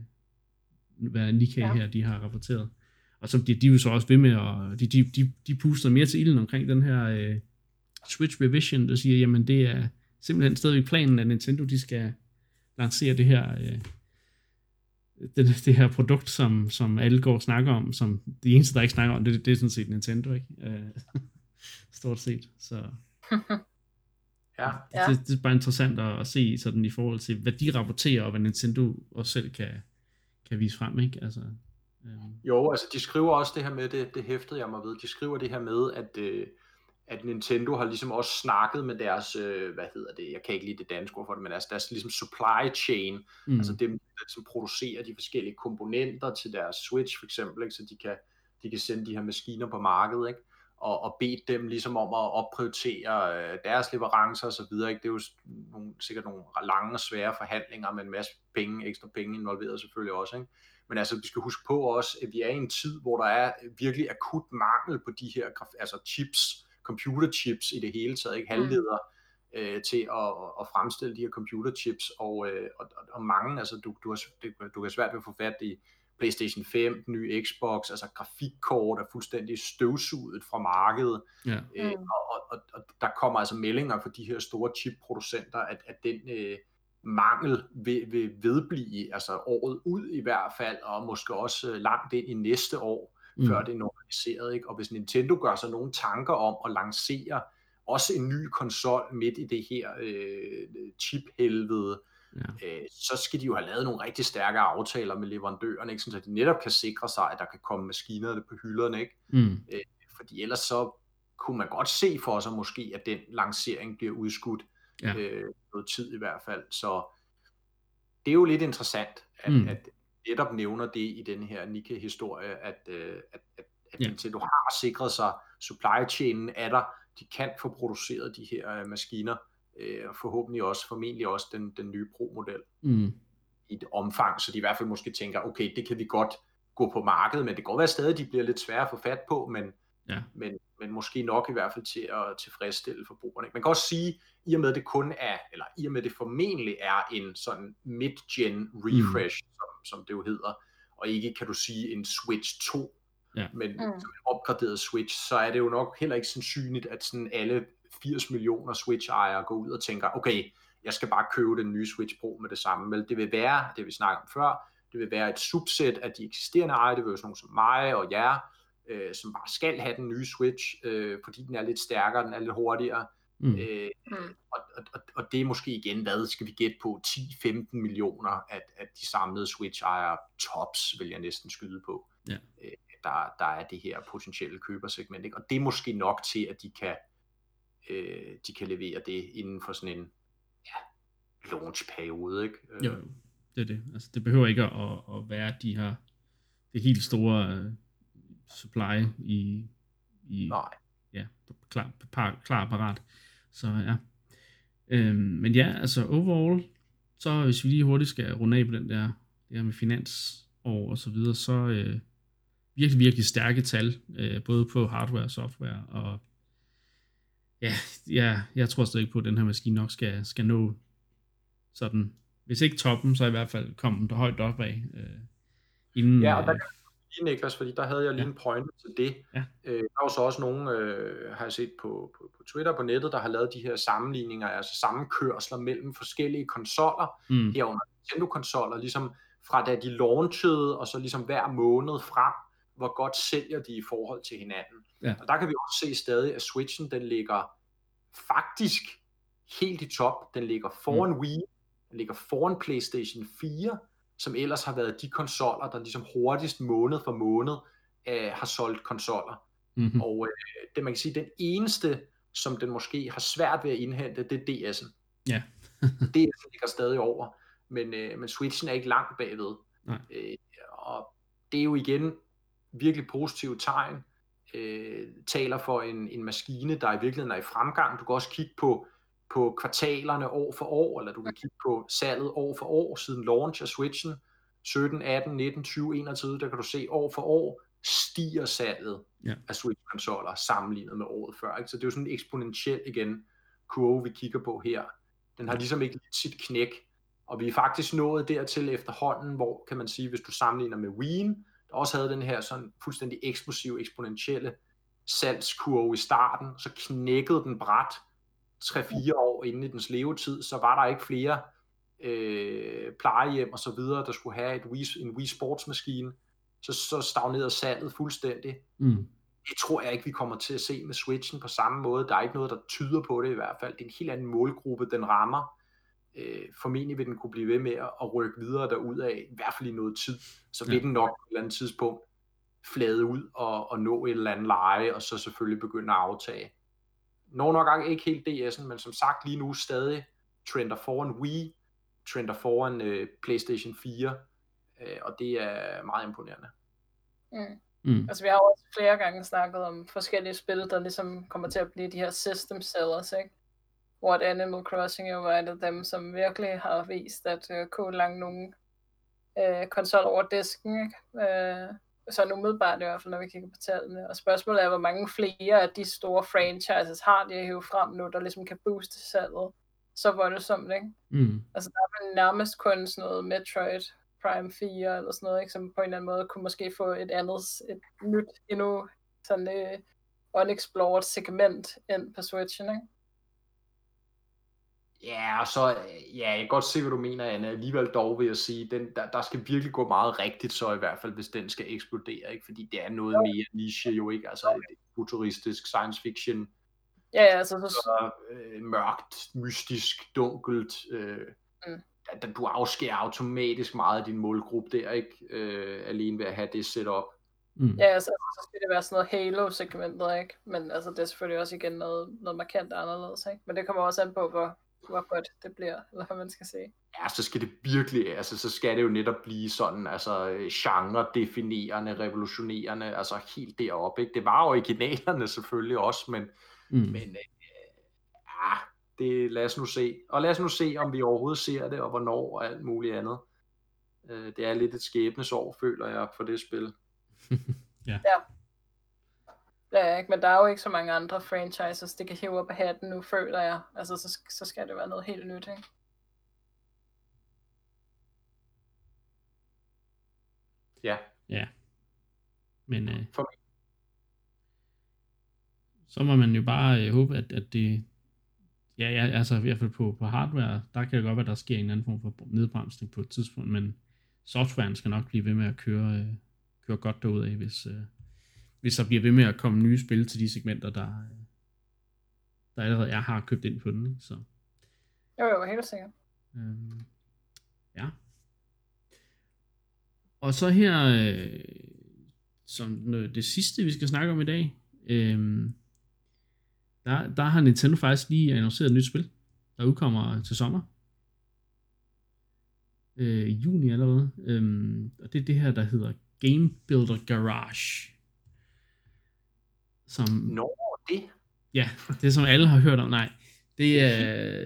hvad Nikkei ja. her de har rapporteret. Og så de, de er jo så også ved med, at de, de, de, de puster mere til ilden omkring den her øh, Switch Revision, der siger, jamen det er simpelthen stadigvæk planen, at Nintendo de skal lancere det her øh, det, det her produkt, som, som alle går og snakker om, som de eneste, der ikke snakker om, det, det er sådan set Nintendo, ikke? Uh, stort set, så... ja. Det, det, er bare interessant at, at se sådan i forhold til, hvad de rapporterer, og hvad Nintendo også selv kan, kan vise frem, ikke? Altså, um... Jo, altså de skriver også det her med, det, det hæftede jeg mig ved, de skriver det her med, at... Øh, at Nintendo har ligesom også snakket med deres, øh, hvad hedder det, jeg kan ikke lide det danske ord for det, men deres, deres ligesom supply chain, mm. altså dem, der ligesom producerer de forskellige komponenter til deres Switch for eksempel, ikke? så de kan, de kan sende de her maskiner på markedet, ikke? Og, og bede dem ligesom om at opprioritere øh, deres leverancer og så videre, ikke? det er jo nogle, sikkert nogle lange og svære forhandlinger med en masse penge, ekstra penge involveret selvfølgelig også, ikke? Men altså, vi skal huske på også, at vi er i en tid, hvor der er virkelig akut mangel på de her altså chips, computerchips i det hele taget, ikke halvledere, mm. øh, til at, at fremstille de her computerchips, og, øh, og, og mange, altså du, du, har, du kan svært ved at få fat i PlayStation 5, den nye Xbox, altså grafikkort er fuldstændig støvsuget fra markedet, ja. øh, mm. og, og, og der kommer altså meldinger fra de her store chipproducenter, at, at den øh, mangel vil, vil vedblive, altså året ud i hvert fald, og måske også øh, langt ind i næste år, mm. før det er normaliseret. Ikke? Og hvis Nintendo gør sig nogle tanker om at lancere også en ny konsol midt i det her øh, chip-helvede, ja. øh, så skal de jo have lavet nogle rigtig stærke aftaler med leverandørerne, ikke? så de netop kan sikre sig, at der kan komme maskinerne på hylderne. Ikke? Mm. Øh, fordi ellers så kunne man godt se for sig måske, at den lancering bliver udskudt ja. øh, noget tid i hvert fald. Så det er jo lidt interessant, at, mm. at netop nævner det i den her Nikkei-historie, at, øh, at, at, at ja. Nintendo har sikret sig, supply chainen er der, de kan få produceret de her øh, maskiner, øh, og forhåbentlig også, formentlig også den, den nye Pro-model. Mm. i et omfang, så de i hvert fald måske tænker, okay, det kan vi godt gå på markedet, men det kan godt være stadig, at de bliver lidt svære at få fat på, men, ja. men, men måske nok i hvert fald til at tilfredsstille forbrugerne. Man kan også sige, i og med det kun er, eller i og med det formentlig er en sådan mid-gen refresh, mm. som, som det jo hedder, og ikke kan du sige en Switch 2, ja. men mm. som en opgraderet Switch, så er det jo nok heller ikke sandsynligt, at sådan alle 80 millioner Switch-ejere går ud og tænker, okay, jeg skal bare købe den nye Switch Pro med det samme. Men det vil være, det vi snakkede om før, det vil være et subset af de eksisterende ejere, det vil være sådan nogle som mig og jer, øh, som bare skal have den nye Switch, øh, fordi den er lidt stærkere, den er lidt hurtigere. Mm. Øh, mm. og, og, og det er måske igen, hvad skal vi gætte på, 10-15 millioner af, af de samlede Switch-ejere tops, vil jeg næsten skyde på. Ja. Øh, der, der er det her potentielle købersegment. Ikke? Og det er måske nok til, at de kan, øh, de kan levere det inden for sådan en ja, launch-periode. Ikke? Øh. Jo, det er det. Altså, det behøver ikke at, at være de her det helt store uh, supply i, i Nej. ja, klar, par, klar parat. Så ja. Øhm, men ja, altså overall, så hvis vi lige hurtigt skal runde af på den der, det her med finansår og så videre, så øh, virkelig, virkelig stærke tal, øh, både på hardware og software, og ja, ja, jeg tror stadig på, at den her maskine nok skal, skal nå sådan, hvis ikke toppen, så i hvert fald komme der højt op af. Øh, inden, ja, og der kan lige, Niklas, fordi der havde jeg lige ja. en point til det. Ja. Øh, der er jo så også nogen, øh, har jeg set på, på, på Twitter på nettet, der har lavet de her sammenligninger, altså sammenkørsler mellem forskellige konsoller, mm. herunder Nintendo-konsoller, ligesom fra da de launchede, og så ligesom hver måned frem, hvor godt sælger de i forhold til hinanden. Ja. Og der kan vi også se stadig, at Switchen den ligger faktisk helt i top. Den ligger foran mm. Wii, den ligger foran PlayStation 4, som ellers har været de konsoller, der ligesom hurtigst måned for måned øh, har solgt konsoller. Mm-hmm. Og øh, det man kan sige, den eneste, som den måske har svært ved at indhente, det er DS'en. Ja. DS'en ligger stadig over, men, øh, men Switchen er ikke langt bagved. Nej. Øh, og det er jo igen virkelig positive tegn, øh, taler for en, en maskine, der i virkeligheden er i fremgang. Du kan også kigge på, på kvartalerne år for år, eller du kan kigge på salget år for år siden launch af Switchen. 17, 18, 19, 20, 21, der kan du se år for år stiger salget ja. af Switch-konsoller sammenlignet med året før. Ikke? Så det er jo sådan en eksponentiel igen kurve, vi kigger på her. Den har ligesom ikke sit knæk, og vi er faktisk nået dertil efterhånden, hvor kan man sige, hvis du sammenligner med Wii, der også havde den her sådan fuldstændig eksplosiv, eksponentielle salgskurve i starten, så knækkede den bræt 3-4 år inden i dens levetid, så var der ikke flere øh, plejehjem og så videre, der skulle have et Wii, en Wii Sports maskine, så, så stagnerede salget fuldstændig. Mm. Det tror jeg ikke, vi kommer til at se med Switchen på samme måde. Der er ikke noget, der tyder på det i hvert fald. Det er en helt anden målgruppe, den rammer øh, formentlig vil den kunne blive ved med at rykke videre derud af, i hvert fald i noget tid. Så vil ja. den nok på et eller andet tidspunkt flade ud og, og nå et eller andet leje, og så selvfølgelig begynde at aftage. Når nok gange ikke helt DS'en, men som sagt lige nu stadig trender foran Wii, trender foran øh, PlayStation 4, øh, og det er meget imponerende. Mm. Mm. Altså vi har også flere gange snakket om forskellige spil, der ligesom kommer til at blive de her system sellers, ikke? hvor at Animal Crossing jo var et af dem, som virkelig har vist, at uh, kunne lange nogle uh, konsol over disken. Ikke? Uh, sådan umiddelbart i hvert fald, når vi kigger på tallene. Og spørgsmålet er, hvor mange flere af de store franchises har de at hive frem nu, der ligesom kan booste salget så voldsomt, ikke? Mm. Altså der er nærmest kun sådan noget Metroid Prime 4 eller sådan noget, ikke? som på en eller anden måde kunne måske få et andet, et nyt, endnu sådan uh, unexplored segment ind på Switchen, ikke? Ja, og så, ja, jeg kan godt se, hvad du mener, Anna. Alligevel dog vil jeg sige, den, der, der skal virkelig gå meget rigtigt så i hvert fald, hvis den skal eksplodere, ikke? Fordi det er noget jo. mere niche jo, ikke? Altså et futuristisk science fiction. Ja, ja, altså så... så øh, mørkt, mystisk, dunkelt. Øh, mm. da, du afskærer automatisk meget af din målgruppe der, ikke? Øh, alene ved at have det setup. Mm. Ja, altså, så skal det være sådan noget Halo-segmentet, ikke? Men altså, det er selvfølgelig også igen noget, noget markant anderledes, ikke? Men det kommer også an på, hvor, hvor godt det bliver, eller hvad man skal sige. Ja, så skal det virkelig, altså så skal det jo netop blive sådan, altså genre-definerende, revolutionerende, altså helt deroppe, ikke? Det var originalerne selvfølgelig også, men, mm. men øh, ja, det lad os nu se. Og lad os nu se, om vi overhovedet ser det, og hvornår, og alt muligt andet. Øh, det er lidt et skæbnesår, føler jeg, for det spil. ja. ja. Ja, ikke? men der er jo ikke så mange andre franchises, det kan hive op af hatten nu, føler jeg. Altså, så, så skal det være noget helt nyt, ikke? Ja. Ja. Men øh, For så må man jo bare øh, håbe, at, at det, ja, ja, altså i hvert fald på, på hardware, der kan det godt være, at der sker en anden form for nedbremsning på et tidspunkt, men softwaren skal nok blive ved med at køre, øh, køre godt derud af, hvis, øh, hvis der bliver ved med at komme nye spil til de segmenter, der, der allerede jeg har købt ind på den. Ikke? Så, Jo, jo, helt sikkert. øhm, ja. Og så her, øh, som det sidste, vi skal snakke om i dag, øh, der, der har Nintendo faktisk lige annonceret et nyt spil, der udkommer til sommer. Øh, i juni allerede. Øh, og det er det her, der hedder Game Builder Garage. Som, Nå, det. Ja, det som alle har hørt om. Nej, det er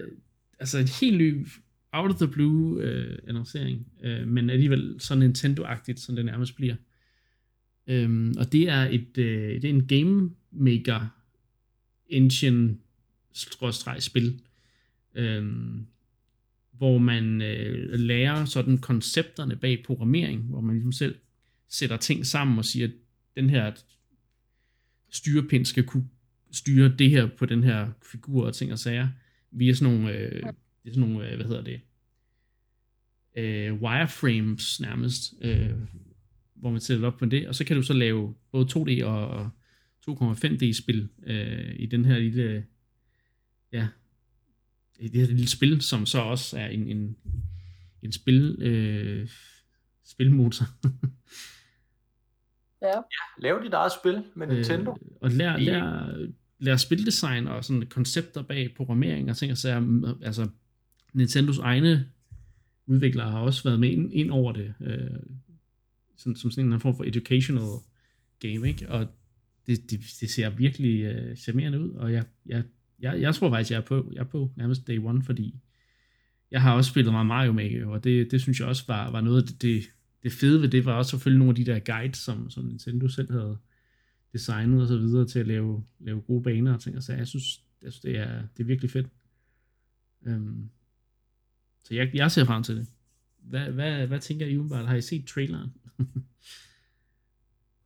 altså en helt ny out of the blue øh, annoncering, øh, men alligevel så Nintendo-agtigt, som det nærmest bliver. Øhm, og det er et øh, det er en game maker engine spil, øhm, hvor man øh, lærer sådan koncepterne bag programmering, hvor man ligesom selv sætter ting sammen og siger, at den her styrepind skal kunne styre det her på den her figur og ting og sager, via sådan nogle, øh, det er sådan nogle øh, hvad hedder det, øh, wireframes nærmest, øh, hvor man sætter op på det, og så kan du så lave både 2D og 2,5D spil øh, i den her lille, ja, i det her lille spil, som så også er en, en, en spil, øh, spilmotor. Ja. Lav dit eget spil med Nintendo. Øh, og lær, lær, lær spildesign og sådan koncepter bag programmering og ting og sager. Altså, Nintendos egne udviklere har også været med ind, ind over det, øh, sådan, som sådan en form for educational game, ikke? Og det, det, det ser virkelig øh, charmerende ud, og jeg, jeg, jeg, jeg tror faktisk, jeg er på, jeg er på nærmest day one, fordi jeg har også spillet meget Mario Maker, og det, det synes jeg også var, var noget af det, det, det fede ved det, var også selvfølgelig nogle af de der guides, som, som Nintendo selv havde designet og så videre til at lave, lave gode baner og ting, og så jeg synes, jeg synes det, er, det er virkelig fedt. Um, så jeg, jeg ser frem til det. Hvad, hvad, hvad tænker I umiddelbart? Har I set traileren?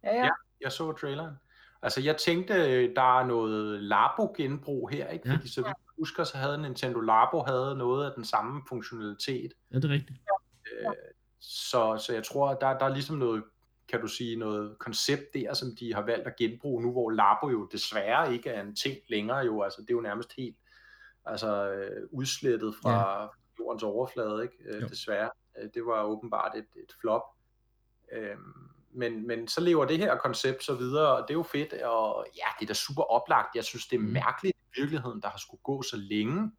Ja, ja. Ja. Jeg så traileren. Altså, jeg tænkte, der er noget Labo-genbrug her, ikke? Ja. Fordi så vidt jeg husker, så havde Nintendo Labo havde noget af den samme funktionalitet. Ja, det er rigtigt. Øh, så, så jeg tror, der, der er ligesom noget, kan du sige, noget koncept der, som de har valgt at genbruge nu, hvor Labo jo desværre ikke er en ting længere jo. Altså, det er jo nærmest helt altså, øh, udslettet fra ja. jordens overflade, ikke? Øh, Jo. desværre. Øh, Det var åbenbart et, et flop. Øhm, men, men så lever det her koncept så videre, og det er jo fedt, og ja, det er da super oplagt. Jeg synes, det er Mhm. mærkeligt i virkeligheden, der har skulle gå så længe,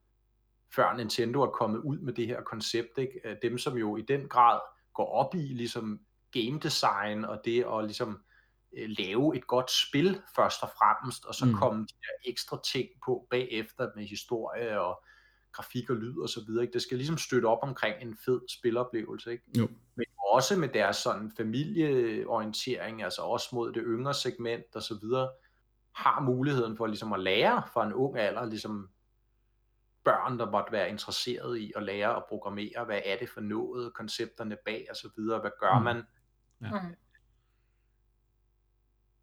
før Nintendo er kommet ud med det her koncept. Ikke? Dem, som jo i den grad går op i ligesom game design og det at ligesom øh, lave et godt spil først og fremmest, og så Mm. mm. komme de der ekstra ting på bagefter med historie og grafik og lyd og så videre. Ikke? Det skal ligesom støtte op omkring en fed spiloplevelse. Ikke? Jo. Men også med deres sådan familieorientering, altså også mod det yngre segment og så videre, har muligheden for ligesom at lære fra en ung alder, ligesom børn, der måtte være interesseret i at lære at programmere, hvad er det for noget, koncepterne bag og så videre, hvad gør Mm. man? Mm.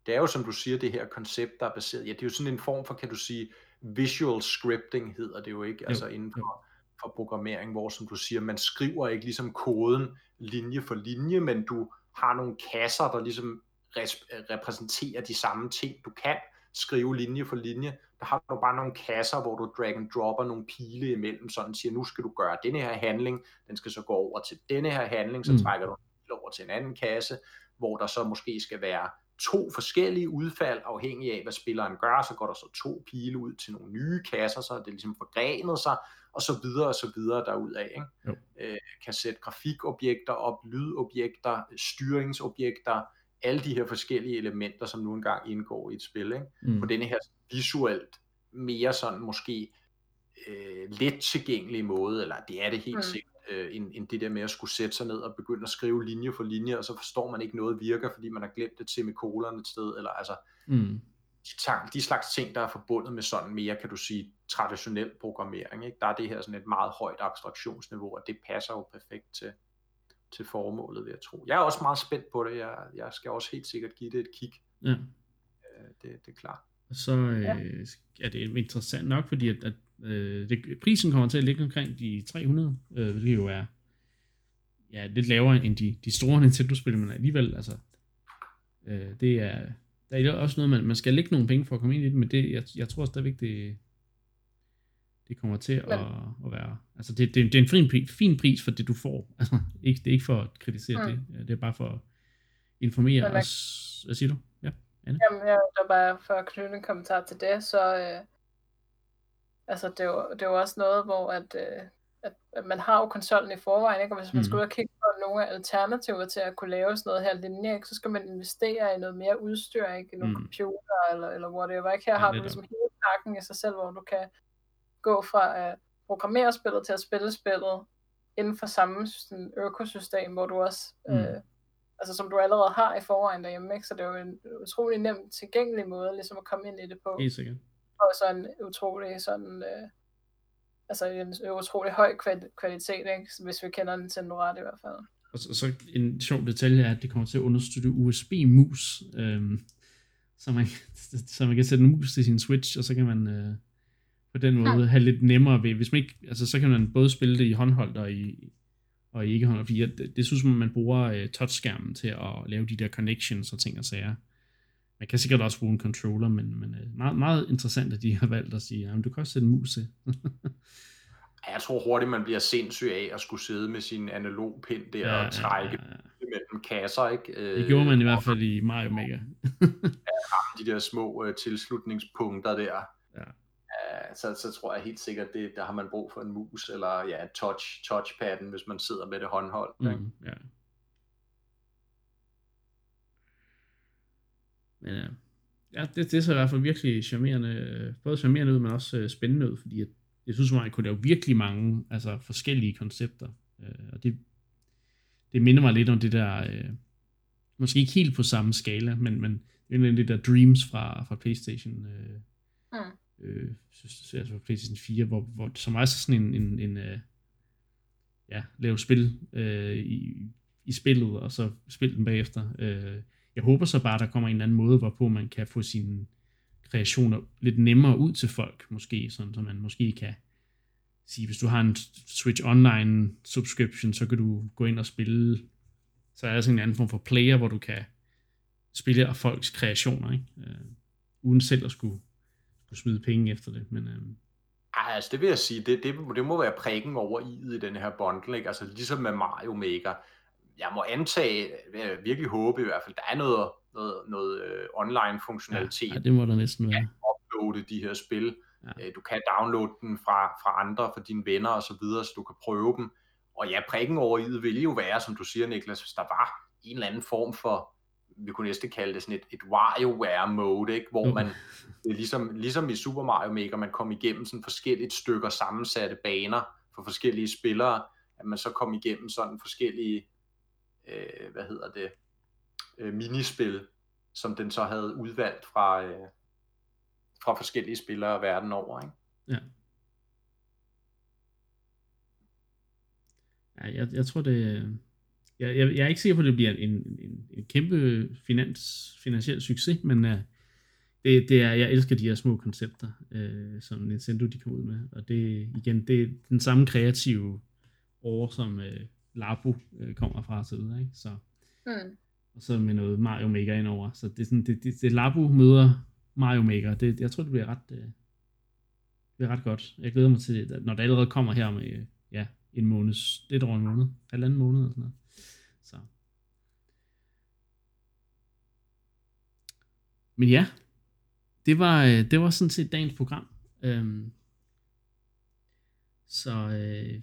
Det er jo, som du siger, det her koncept, der er baseret, ja, det er jo sådan en form for, kan du sige, visual scripting hedder det jo ikke, altså inden for, for programmering, hvor, som du siger, man skriver ikke ligesom koden linje for linje, men du har nogle kasser, der ligesom repræsenterer de samme ting, du kan skrive linje for linje. Har du bare nogle kasser, hvor du drag and dropper nogle pile imellem, sådan siger, nu skal du gøre denne her handling, den skal så gå over til denne her handling, så Mm. trækker du en pil over til en anden kasse, hvor der så måske skal være to forskellige udfald, afhængig af, hvad spilleren gør, så går der så to pile ud til nogle nye kasser, så det ligesom forgrenet sig, og så videre og så videre derudaf. Ikke? Jo. Øh, kan sætte grafikobjekter op, lydobjekter, styringsobjekter, alle de her forskellige elementer, som nu engang indgår i et spil, ikke? Mm. på denne her visuelt mere sådan måske øh, let tilgængelige måde, eller det er det helt Mm. sikkert, øh, end, end det der med at skulle sætte sig ned og begynde at skrive linje for linje, og så forstår man ikke noget virker, fordi man har glemt et semikolon et sted, eller altså, Mm. de, de slags ting, der er forbundet med sådan mere, kan du sige, traditionel programmering, ikke? der er det her sådan et meget højt abstraktionsniveau, og det passer jo perfekt til, til formålet, vil jeg tro. Jeg er også meget spændt på det, jeg, jeg skal også helt sikkert give det et kig, Ja. Øh, det, det er klart. Og så øh, Ja. er det interessant nok, fordi at, at øh, det, prisen kommer til at ligge omkring de 300, øh, hvilket jo er ja, lidt lavere end de, de store Nintendo-spil, men alligevel, altså, øh, det er, der er også noget, man, man skal lægge nogle penge for at komme ind i det, men det, jeg, jeg tror stadigvæk, det, det kommer til at, at være, altså det, det, det er en fin, fin pris for det, du får. Altså, ikke, det er ikke for at kritisere Mm. det, det er bare for at informere Men man- os. Hvad siger du? Ja. Jamen, jeg der bare for at knytte en kommentar til det, så øh, altså, det, er jo, det er jo også noget, hvor at, øh, at, man har jo konsollen i forvejen, ikke? og hvis man ud og kigge på nogle alternativer til at kunne lave sådan noget her ikke? så skal man investere i noget mere udstyr, ikke? i nogle Mhm. computer eller, eller whatever. Ikke? Her Ja, har du ligesom hele pakken i sig selv, hvor du kan gå fra at programmere spillet til at spille spillet inden for samme sådan, økosystem, hvor du også Mm. øh, altså som du allerede har i forvejen derhjemme, ikke? så det er jo en utrolig nem tilgængelig måde ligesom at komme ind i det på, Helt sikkert. og så en utrolig sådan, øh, altså en utrolig høj kval- kvalitet, ikke? hvis vi kender Nintendo ret i hvert fald. Og så, så en sjov detalje er, at det kommer til at understøtte USB-mus, øhm, så, man, så man kan sætte en mus til sin Switch, og så kan man øh, på den måde have lidt nemmere ved, hvis man ikke, altså så kan man både spille det i håndholdt og i, og i ikke håndholdt, fordi det, det synes man, man bruger øh, touchskærmen til at lave de der connections og ting og sager. Man kan sikkert også bruge en controller, men, men øh, meget, meget interessant, at de har valgt at sige, at du kan også sætte en mus til. Jeg tror hurtigt, man bliver sindssyg af at skulle sidde med sin analog pind der ja, og trække ja, ja, ja. mellem kasser, ikke? Det gjorde man i hvert fald i Mario Maker. de der små uh, tilslutningspunkter der. Ja. Så, så tror jeg helt sikkert, det, der har man brug for en mus, eller ja, touch, touchpadden, hvis man sidder med det håndholdt. Mm, ikke? ja. Men ja, ja det, det ser i hvert fald virkelig charmerende, både charmerende ud, men også uh, spændende ud, fordi at, jeg synes, man kunne lave virkelig mange altså, forskellige koncepter. Uh, og det, det minder mig lidt om det der, måske ikke helt på samme skala, men, men det er det der Dreams fra, fra Playstation øh, altså på Playstation 4, hvor, hvor, som er sådan en, en, en øh, ja, lave spil øh, i, i spillet, og så spille den bagefter. Øh, jeg håber så bare, der kommer en eller anden måde, hvorpå man kan få sine kreationer lidt nemmere ud til folk, måske, sådan, så man måske kan sige, hvis du har en Switch Online subscription, så kan du gå ind og spille, så er der sådan en anden form for player, hvor du kan spille af folks kreationer, ikke? Øh, uden selv at skulle, skulle smide penge efter det, men... Uh, ej, altså det vil jeg sige, det, det, det må være prikken over i i den her bundle, ikke? Altså ligesom med Mario Maker, jeg må antage, jeg virkelig håbe i hvert fald, der er noget, noget, noget uh, online funktionalitet. Ja, ja, det må der næsten være. At uploade de her spil. Ja. Du kan downloade den fra, fra andre, fra dine venner og så videre, så du kan prøve dem. Og ja, prikken over i vil jo være, som du siger, Niklas, hvis der var en eller anden form for, vi kunne næsten kalde det sådan et, et WarioWare mode, ikke? hvor man, det er ligesom, ligesom i Super Mario Maker, man kom igennem sådan forskellige stykker sammensatte baner for forskellige spillere, at man så kom igennem sådan forskellige øh, hvad hedder det, øh, minispil, som den så havde udvalgt fra, øh, fra forskellige spillere verden over. Ikke? Ja. Ja, jeg, jeg tror det... Jeg, jeg, jeg er ikke sikker på, at det bliver en, en, en kæmpe finans, finansiel succes, men uh, det, det er, jeg elsker de her små koncepter, uh, som Nintendo de kommer ud med. Og det igen, det er den samme kreative år, som uh, Labo øh, kommer fra så videre, ikke? Så, mm. og så med noget Mario Maker indover. Så det er sådan, det, det, det Labo møder Mario Maker. Det, jeg tror, det bliver ret, øh, det bliver ret godt. Jeg glæder mig til det, når det allerede kommer her med, ja, en måned, lidt over en måned, halvanden måned eller sådan noget. Så. Men ja, det var, det var sådan set dagens program. Øhm, så øh,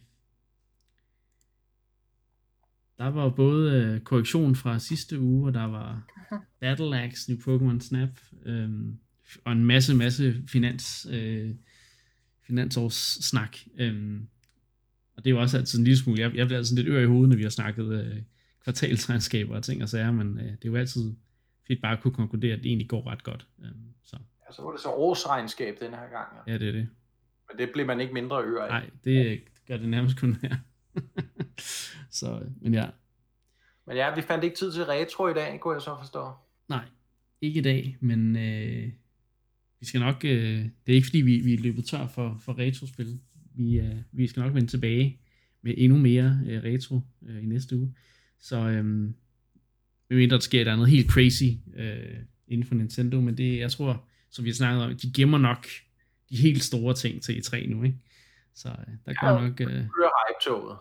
der var både øh, korrektion fra sidste uge, og der var Battle Axe, New Pokémon Snap, øh, og en masse, masse finans, øh, finansårssnak. Øh, og det er jo også altid en lille smule, jeg, jeg bliver altid lidt ør i hovedet, når vi har snakket øh, kvartalsregnskaber og ting og sager, men øh, det er jo altid fedt bare at kunne konkludere, at det egentlig går ret godt. Øh, så. Ja, så var det så årsregnskab den her gang. Ja, det er det. Men det bliver man ikke mindre ør af. Nej, det gør det nærmest kun her. så, men ja. Men ja, vi fandt ikke tid til retro i dag, kunne jeg så forstå. Nej, ikke i dag, men øh, vi skal nok, øh, det er ikke fordi vi, vi er løbet tør for, for retrospil. Vi, øh, vi skal nok vende tilbage med endnu mere øh, retro øh, i næste uge. Så øh, medmindre der sker et andet helt crazy øh, inden for Nintendo, men det, jeg tror, som vi har snakket om, de gemmer nok de helt store ting til E3 nu, ikke? Så øh, der går Ja, nok... Øh, Kører hype-toget.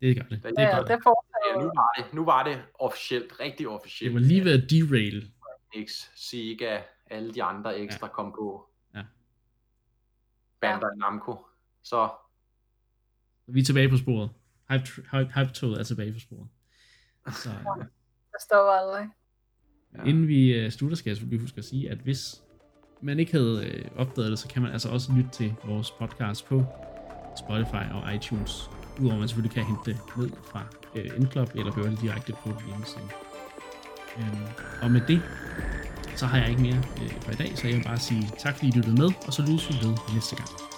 det gør det. Det, Ja, det, ja, det, det får ja, nu, var det, nu var det officielt, rigtig officielt. Det var lige ved at derail. X, Sega, alle de andre ekstra ja. kom på. Ja. Bandai Namco. Så Vi er tilbage på sporet. Hype, hype, hype er tilbage på sporet. Så, øh, Det står aldrig. Ja. Inden vi uh, slutter, skal jeg selvfølgelig huske at sige, at hvis man ikke havde uh, opdaget det, så kan man altså også lytte til vores podcast på Spotify og iTunes. Udover at man selvfølgelig kan hente det ned fra Endclub, eller høre det direkte på hjemmesiden. Um, og med det, så har jeg ikke mere uh, for i dag, så jeg vil bare sige tak fordi I lyttede med, og så lyttes vi ved næste gang.